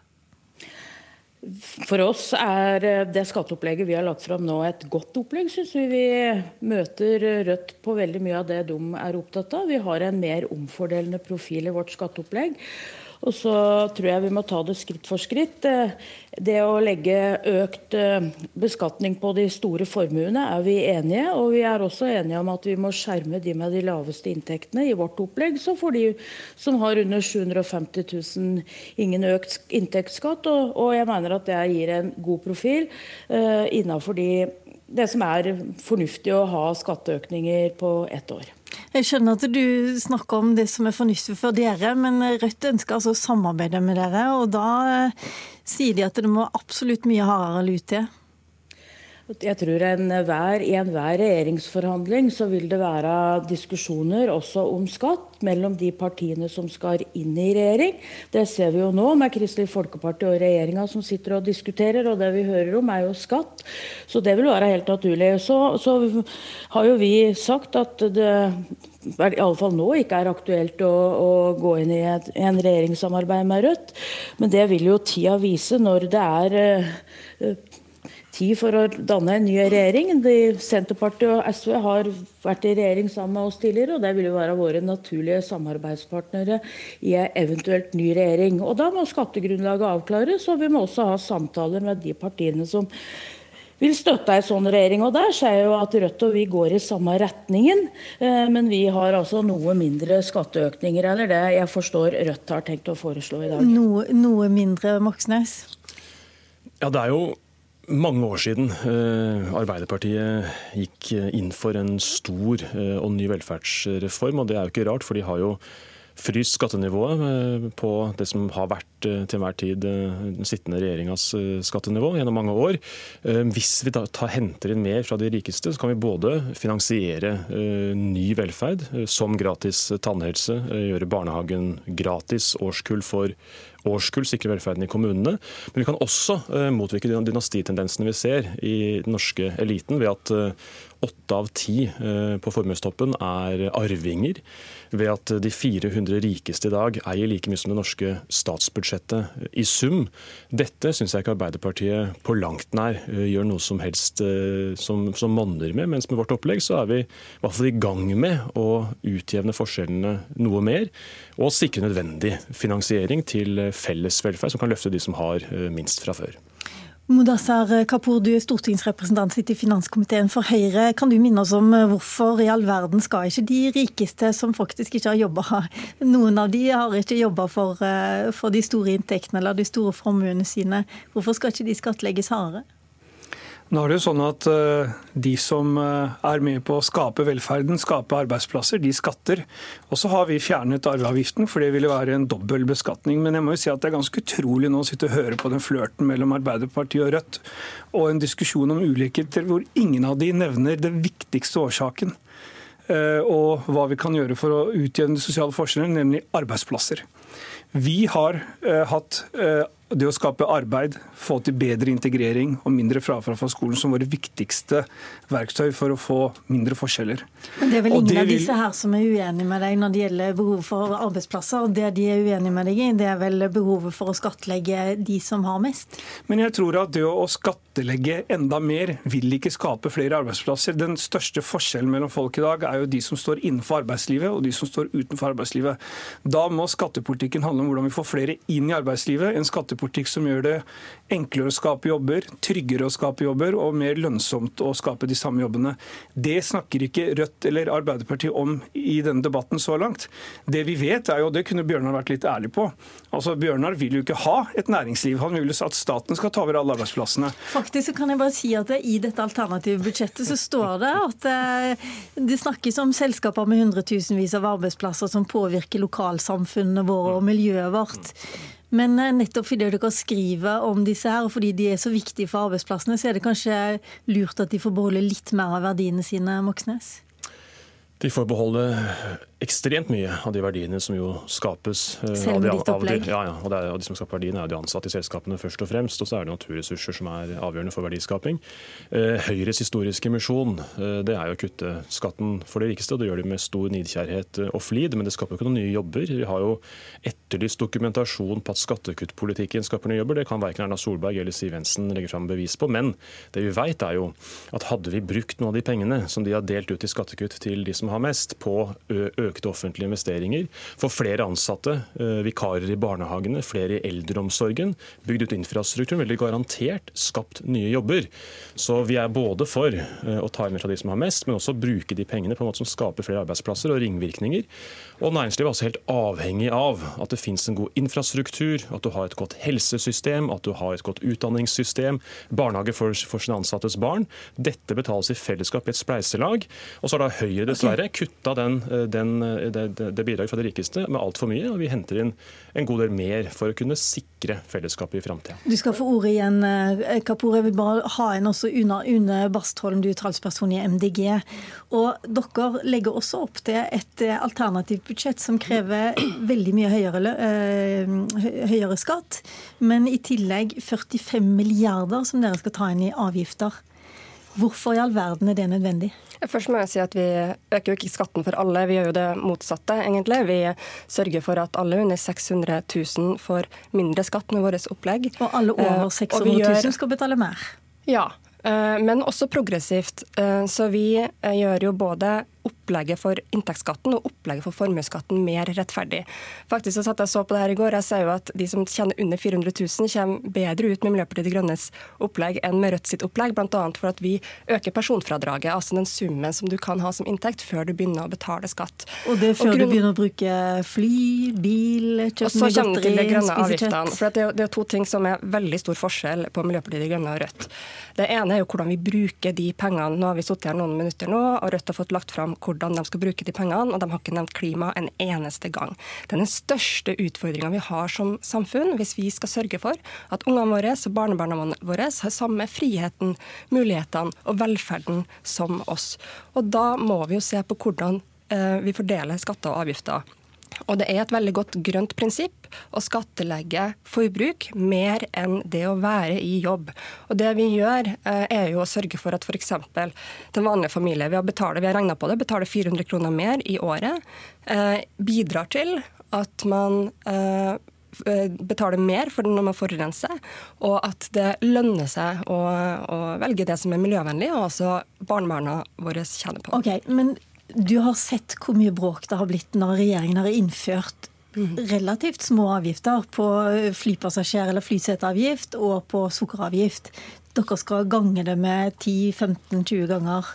For oss er eh, det skatteopplegget vi har lagt fram nå et godt opplegg, syns vi. Vi møter Rødt på veldig mye av det de er opptatt av. Vi har en mer omfordelende profil i vårt skatteopplegg. Og så tror jeg vi må ta det skritt for skritt. Eh, det å legge økt eh, beskatning på de store formuene er vi enige. Og vi er også enige om at vi må skjerme de med de laveste inntektene. I vårt opplegg så får de som har under 750 000 ingen økt inntektsskatt. Og, jeg mener at det gir en god profil uh, innafor de, det som er fornuftig å ha skatteøkninger på ett år. Jeg skjønner at du snakker om det som er fornuftig for dere, men Rødt ønsker altså å samarbeide med dere. Og da eh, sier de at det må absolutt mye hardere lut til. Jeg tror enhver, I enhver regjeringsforhandling så vil det være diskusjoner også om skatt mellom de partiene som skal inn i regjering. Det ser vi jo nå med Kristelig Folkeparti og regjeringa som sitter og diskuterer. Og det vi hører om er jo skatt. Så det vil være helt naturlig. Så, så har jo vi sagt at det i alle fall nå ikke er aktuelt å, å gå inn i et, en regjeringssamarbeid med Rødt. Men det vil jo tida vise når det er uh, tid for å danne en ny regjering. De, Senterpartiet og SV har vært i regjering sammen med oss tidligere, og det vil jo være våre naturlige samarbeidspartnere i en eventuelt ny regjering. Og Da må skattegrunnlaget avklares, og vi må også ha samtaler med de partiene som vil støtte en sånn regjering. Og Der ser jeg jo at Rødt og vi går i samme retningen, eh, men vi har altså noe mindre skatteøkninger eller det jeg forstår Rødt har tenkt å foreslå i dag. Noe, noe mindre, Moxnes? Ja, det er jo mange år siden eh, Arbeiderpartiet gikk inn for en stor eh, og ny velferdsreform. og Det er jo ikke rart, for de har jo fryst skattenivået eh, på det som har vært til enhver tid den sittende regjeringas skattenivå gjennom mange år. Hvis vi da henter inn mer fra de rikeste, så kan vi både finansiere ny velferd, som gratis tannhelse, gjøre barnehagen gratis, årskull for årskull sikre velferden i kommunene. Men vi kan også eh, motvirke dynastitendensene vi ser i den norske eliten, ved at eh, åtte av ti eh, på formuestoppen er arvinger, ved at de 400 rikeste i dag eier like mye som det norske statsbudsjettet i sum. Dette syns jeg ikke Arbeiderpartiet på langt nær gjør noe som helst som, som monner med, mens med vårt opplegg så er vi i hvert fall i gang med å utjevne forskjellene noe mer, og sikre nødvendig finansiering til felles velferd som kan løfte de som har eh, minst fra før. Mudassar Kapur, du er stortingsrepresentant i finanskomiteen for Høyre. Kan du minne oss om eh, hvorfor i all verden skal ikke de rikeste som faktisk ikke har jobba, noen av de har ikke jobba for, eh, for de store inntektene eller de store formuene sine, hvorfor skal ikke de skattlegges hardere? Nå er det jo sånn at eh, De som eh, er med på å skape velferden, skape arbeidsplasser, de skatter. Og så har vi fjernet arveavgiften, for det ville være en dobbel beskatning. Men jeg må jo si at det er ganske utrolig nå å sitte og høre på den flørten mellom Arbeiderpartiet og Rødt, og en diskusjon om ulikheter hvor ingen av de nevner den viktigste årsaken. Eh, og hva vi kan gjøre for å utjevne sosiale forskjeller, nemlig arbeidsplasser. Vi har hatt det å skape arbeid, få til bedre integrering og mindre frafall fra skolen som våre viktigste verktøy for å få mindre forskjeller. Men Det er vel ingen av disse her som er uenig med deg når det gjelder behovet for arbeidsplasser. Det de er uenig med deg i, det er vel behovet for å skattlegge de som har mest? Men jeg tror at det å skattlegge enda mer vil ikke skape flere arbeidsplasser. Den største forskjellen mellom folk i dag er jo de som står innenfor arbeidslivet og de som står utenfor arbeidslivet. Da må skattepolitikken handle om hvordan vi får flere inn i arbeidslivet. en skattepolitikk arbeiderpolitikk som gjør det enklere å skape jobber, tryggere å skape jobber og mer lønnsomt å skape de samme jobbene. Det snakker ikke Rødt eller Arbeiderpartiet om i denne debatten så langt. Det vi vet er jo, og det kunne Bjørnar vært litt ærlig på, altså Bjørnar vil jo ikke ha et næringsliv. Han vil jo at staten skal ta over alle arbeidsplassene. Faktisk så kan jeg bare si at I dette alternative budsjettet så står det at eh, det snakkes om selskaper med hundretusenvis av arbeidsplasser som påvirker lokalsamfunnene våre og miljøet vårt. Men eh, nettopp fordi dere skriver om disse her, og fordi de er så viktige for arbeidsplassene, så er det kanskje lurt at de får beholde litt mer av verdiene sine, Moxnes? De får beholde ekstremt mye av de verdiene som jo skapes. Eh, Selv med ditt opplegg? Ja, ja, og, er, og de som skaper verdiene er jo de ansatte i selskapene først og fremst. Og så er det naturressurser som er avgjørende for verdiskaping. Eh, Høyres historiske misjon eh, det er jo å kutte skatten for de rikeste. og Det gjør de med stor nidkjærhet og flid, men det skaper jo ikke noen nye jobber. Vi har jo etterlyst dokumentasjon på at skattekuttpolitikken skaper nye jobber. Det kan verken Erna Solberg eller Siv Jensen legge fram bevis på. Men det vi vet er jo at hadde vi brukt noen av de pengene som de har delt ut i skattekutt til de som har mest, på ø økte offentlige investeringer, få flere ansatte, eh, vikarer i barnehagene, flere i eldreomsorgen, bygd ut infrastrukturen, veldig garantert skapt nye jobber. Så vi er både for eh, å ta inn fra de som har mest, men også bruke de pengene på en måte som skaper flere arbeidsplasser og ringvirkninger. Og næringslivet er også helt avhengig av at det finnes en god infrastruktur, at du har et godt helsesystem, at du har et godt utdanningssystem, barnehage for, for sine ansattes barn. Dette betales i fellesskap i et spleiselag. Og så har da Høyre dessverre okay. kutta den, eh, den Eh, det, det, bidraget fra de rikeste med altfor mye. Og vi henter inn en god del mer for å kunne sikre fellesskapet i framtida. Du skal få ordet igjen, eh, Kapur. Jeg vil bare ha en også Una, Une Bastholm, du er talsperson i MDG. Og dere legger også opp til et alternativt budsjett som krever veldig mye høyere, høyere skatt, men i tillegg 45 milliarder som dere skal ta inn i avgifter. Hvorfor i all verden er det nødvendig? Først må jeg si at Vi øker jo ikke skatten for alle, vi gjør jo det motsatte. egentlig. Vi sørger for at alle under 600 000 får mindre skatt med vårt opplegg. Og alle over 600 eh, 000 skal betale mer? Ja, eh, men også progressivt. Eh, så vi gjør jo både opplegget for inntektsskatten og opplegget for formuesskatten mer rettferdig. Faktisk så satt jeg så på det her i går. Jeg ser jo at de som tjener under 400 000, kommer bedre ut med Miljøpartiet De Grønnes opplegg enn med Rødt sitt opplegg, bl.a. for at vi øker personfradraget, altså den summen som du kan ha som inntekt før du begynner å betale skatt. Og det er før grunn... du begynner å bruke fly, bil, kjøpe mye godteri, spise kjøtt? For det er, det er to ting som er veldig stor forskjell på Miljøpartiet De Grønne og Rødt. Det ene er jo hvordan vi bruker de pengene. Nå har vi sittet her noen minutter nå, og Rødt har fått lagt fram hvordan de skal bruke de pengene, og de har ikke nevnt klima en eneste gang. Det er den største utfordringa vi har som samfunn, hvis vi skal sørge for at ungene våre og barnebarna våre har samme friheten, mulighetene og velferden som oss. Og da må vi jo se på hvordan eh, vi fordeler skatter og avgifter og det er et veldig godt grønt prinsipp å skattlegge forbruk mer enn det å være i jobb. Og det vi gjør, eh, er jo å sørge for at f.eks. den vanlige familie vi har, betalt, vi har regna på det, betaler 400 kroner mer i året, eh, bidrar til at man eh, betaler mer for når man forurenser, og at det lønner seg å, å velge det som er miljøvennlig, og også barnebarna våre tjener på. Okay, men du har sett hvor mye bråk det har blitt når regjeringen har innført relativt små avgifter på flypassasjer- eller flyseteavgift og på sukkeravgift. Dere skal gange det med 10-15-20 ganger.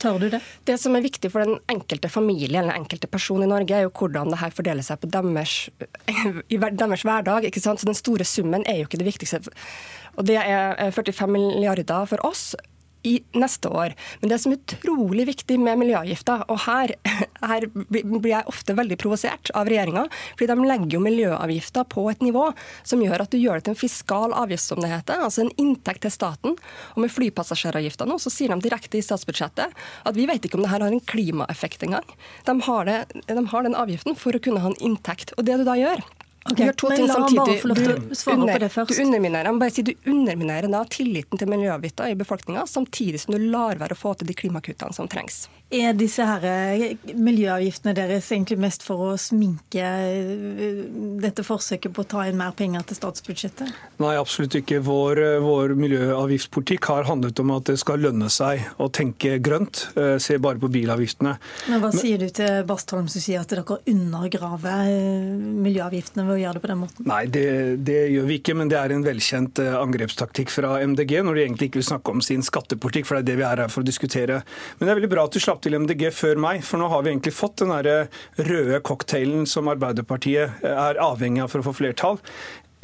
Tør du det? Det som er viktig for den enkelte familie eller den enkelte person i Norge, er jo hvordan det her fordeler seg på deres, i deres hverdag. ikke sant? Så Den store summen er jo ikke det viktigste. Og Det er 45 milliarder for oss i neste år. Men det som er utrolig viktig med miljøavgifter, og her, her blir jeg ofte veldig provosert av regjeringa, fordi de legger jo miljøavgifter på et nivå som gjør at du gjør det til en fiskal avgift, som det heter, altså en inntekt til staten. Og med flypassasjeravgifter nå, så sier de direkte i statsbudsjettet at vi vet ikke om det her har en klimaeffekt engang. De har, det, de har den avgiften for å kunne ha en inntekt. Og det du da gjør, Okay, men la samtidig. bare få lov til å svare under, du, underminerer, bare si, du underminerer da tilliten til miljøavgifter i befolkninga, samtidig som du lar være å få til de klimakuttene som trengs. Er disse her eh, miljøavgiftene deres egentlig mest for å sminke eh, dette forsøket på å ta inn mer penger til statsbudsjettet? Nei, absolutt ikke. Vår, eh, vår miljøavgiftspolitikk har handlet om at det skal lønne seg å tenke grønt. Se bare på bilavgiftene. Men Hva Men, sier du til Bastholm som sier at dere undergraver miljøavgiftene ved å gjøre det på den måten? Nei, det, det, gjør vi ikke, men det er en velkjent angrepstaktikk fra MDG når de egentlig ikke vil snakke om sin skattepolitikk, for det er det vi er her for å diskutere. Men det er veldig bra at du slapp til MDG før meg, for nå har vi egentlig fått den der røde cocktailen som Arbeiderpartiet er avhengig av for å få flertall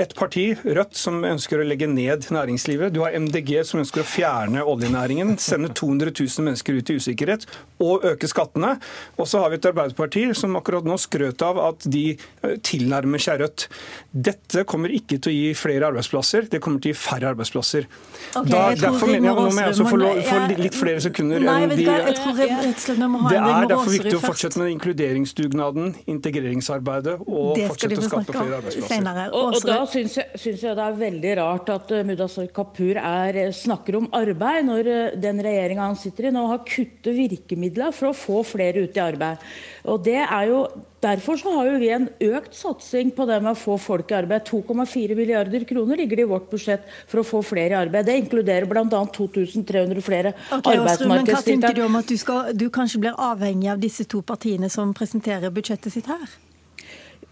et parti, Rødt, som ønsker å legge ned næringslivet. Du har MDG, som ønsker å fjerne oljenæringen, sende 200 000 mennesker ut i usikkerhet og øke skattene. Og så har vi et Arbeiderparti som akkurat nå skrøt av at de eh, tilnærmer seg Rødt. Dette kommer ikke til å gi flere arbeidsplasser, det kommer til å gi færre arbeidsplasser. Okay, da, derfor mener jeg, Nå må jeg også få, få litt flere sekunder nei, enn de jeg tror jeg, vi må ha Det er derfor viktig å fortsette med inkluderingsdugnaden, integreringsarbeidet og fortsette å skape flere arbeidsplasser. Og, og da syns jeg, synes jeg det er veldig rart at uh, Mudassar Kapur er, eh, snakker om arbeid, når uh, den regjeringa han sitter i nå har kuttet virkemidler for å få flere ut i arbeid. Og det er jo Derfor så har jo vi en økt satsing på det med å få folk i arbeid. 2,4 milliarder kroner ligger det i vårt budsjett for å få flere i arbeid. Det inkluderer bl.a. 2300 flere okay, arbeidsmarkedstiltak. Men hva tenker du om at du, skal, du kanskje blir avhengig av disse to partiene som presenterer budsjettet sitt her?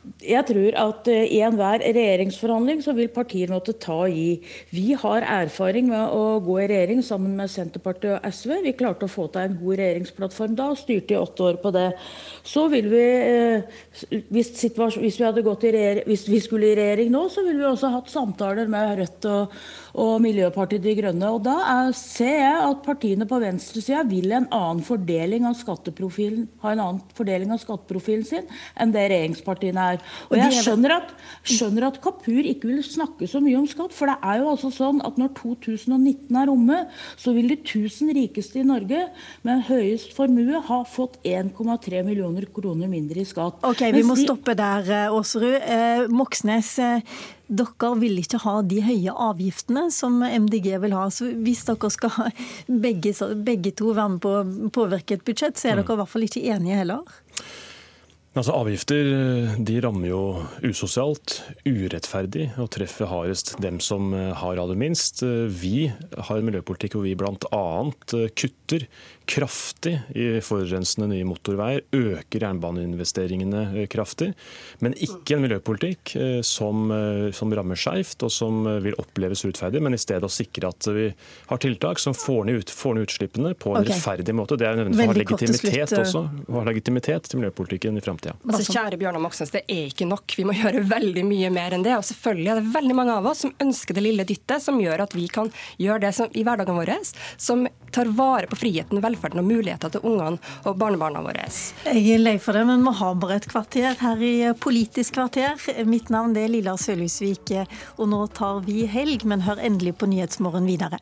Jeg tror at eh, i enhver regjeringsforhandling så vil partier måtte ta og gi. Vi har erfaring med å gå i regjering sammen med Senterpartiet og SV. Vi klarte å få til en god regjeringsplattform da, og styrte i åtte år på det. Så vil vi, eh, hvis, hvis vi, regjering, hvis vi skulle i regjering nå, så ville vi også hatt samtaler med Rødt og, og Miljøpartiet De Grønne. Og da er, ser jeg at partiene på venstresida vil en annen fordeling av skatteprofilen, ha en annen fordeling av skatteprofilen sin enn det regjeringspartiene er. Og jeg skjønner at, skjønner at Kapur ikke vil snakke så mye om skatt, for det er jo altså sånn at når 2019 er omme, så vil de 1000 rikeste i Norge med høyest formue ha fått 1,3 millioner kroner mindre i skatt. Ok, Vi må stoppe der, eh, Aasrud. Eh, Moxnes, eh, dere vil ikke ha de høye avgiftene som MDG vil ha. Så hvis dere skal begge, begge to være med på å påvirke et budsjett, så er dere i hvert fall ikke enige heller? Altså Avgifter de rammer jo usosialt, urettferdig og treffer hardest dem som har aller minst. Vi har en miljøpolitikk hvor vi bl.a. kutter kraftig i forurensende nye motorveier, øker jernbaneinvesteringene eh, kraftig, men ikke en miljøpolitikk eh, som, eh, som rammer skeivt og som vil oppleves urettferdig, men i stedet å sikre at vi har tiltak som får ned, ut, får ned utslippene på en okay. rettferdig måte. Det er nødvendig for å ha legitimitet også, ha legitimitet til miljøpolitikken i framtida. Altså, kjære Bjørnar Moxnes, det er ikke nok. Vi må gjøre veldig mye mer enn det. Og selvfølgelig er det veldig mange av oss som ønsker det lille dyttet som gjør at vi kan gjøre det som, i hverdagen vår som tar vare på friheten, velferden velferden og muligheter til ungene og barnebarna våre. Jeg er lei for det, men vi har bare et kvarter her i Politisk kvarter. Mitt navn er Lilla Sølhusvik, og nå tar vi helg, men hør endelig på Nyhetsmorgen videre.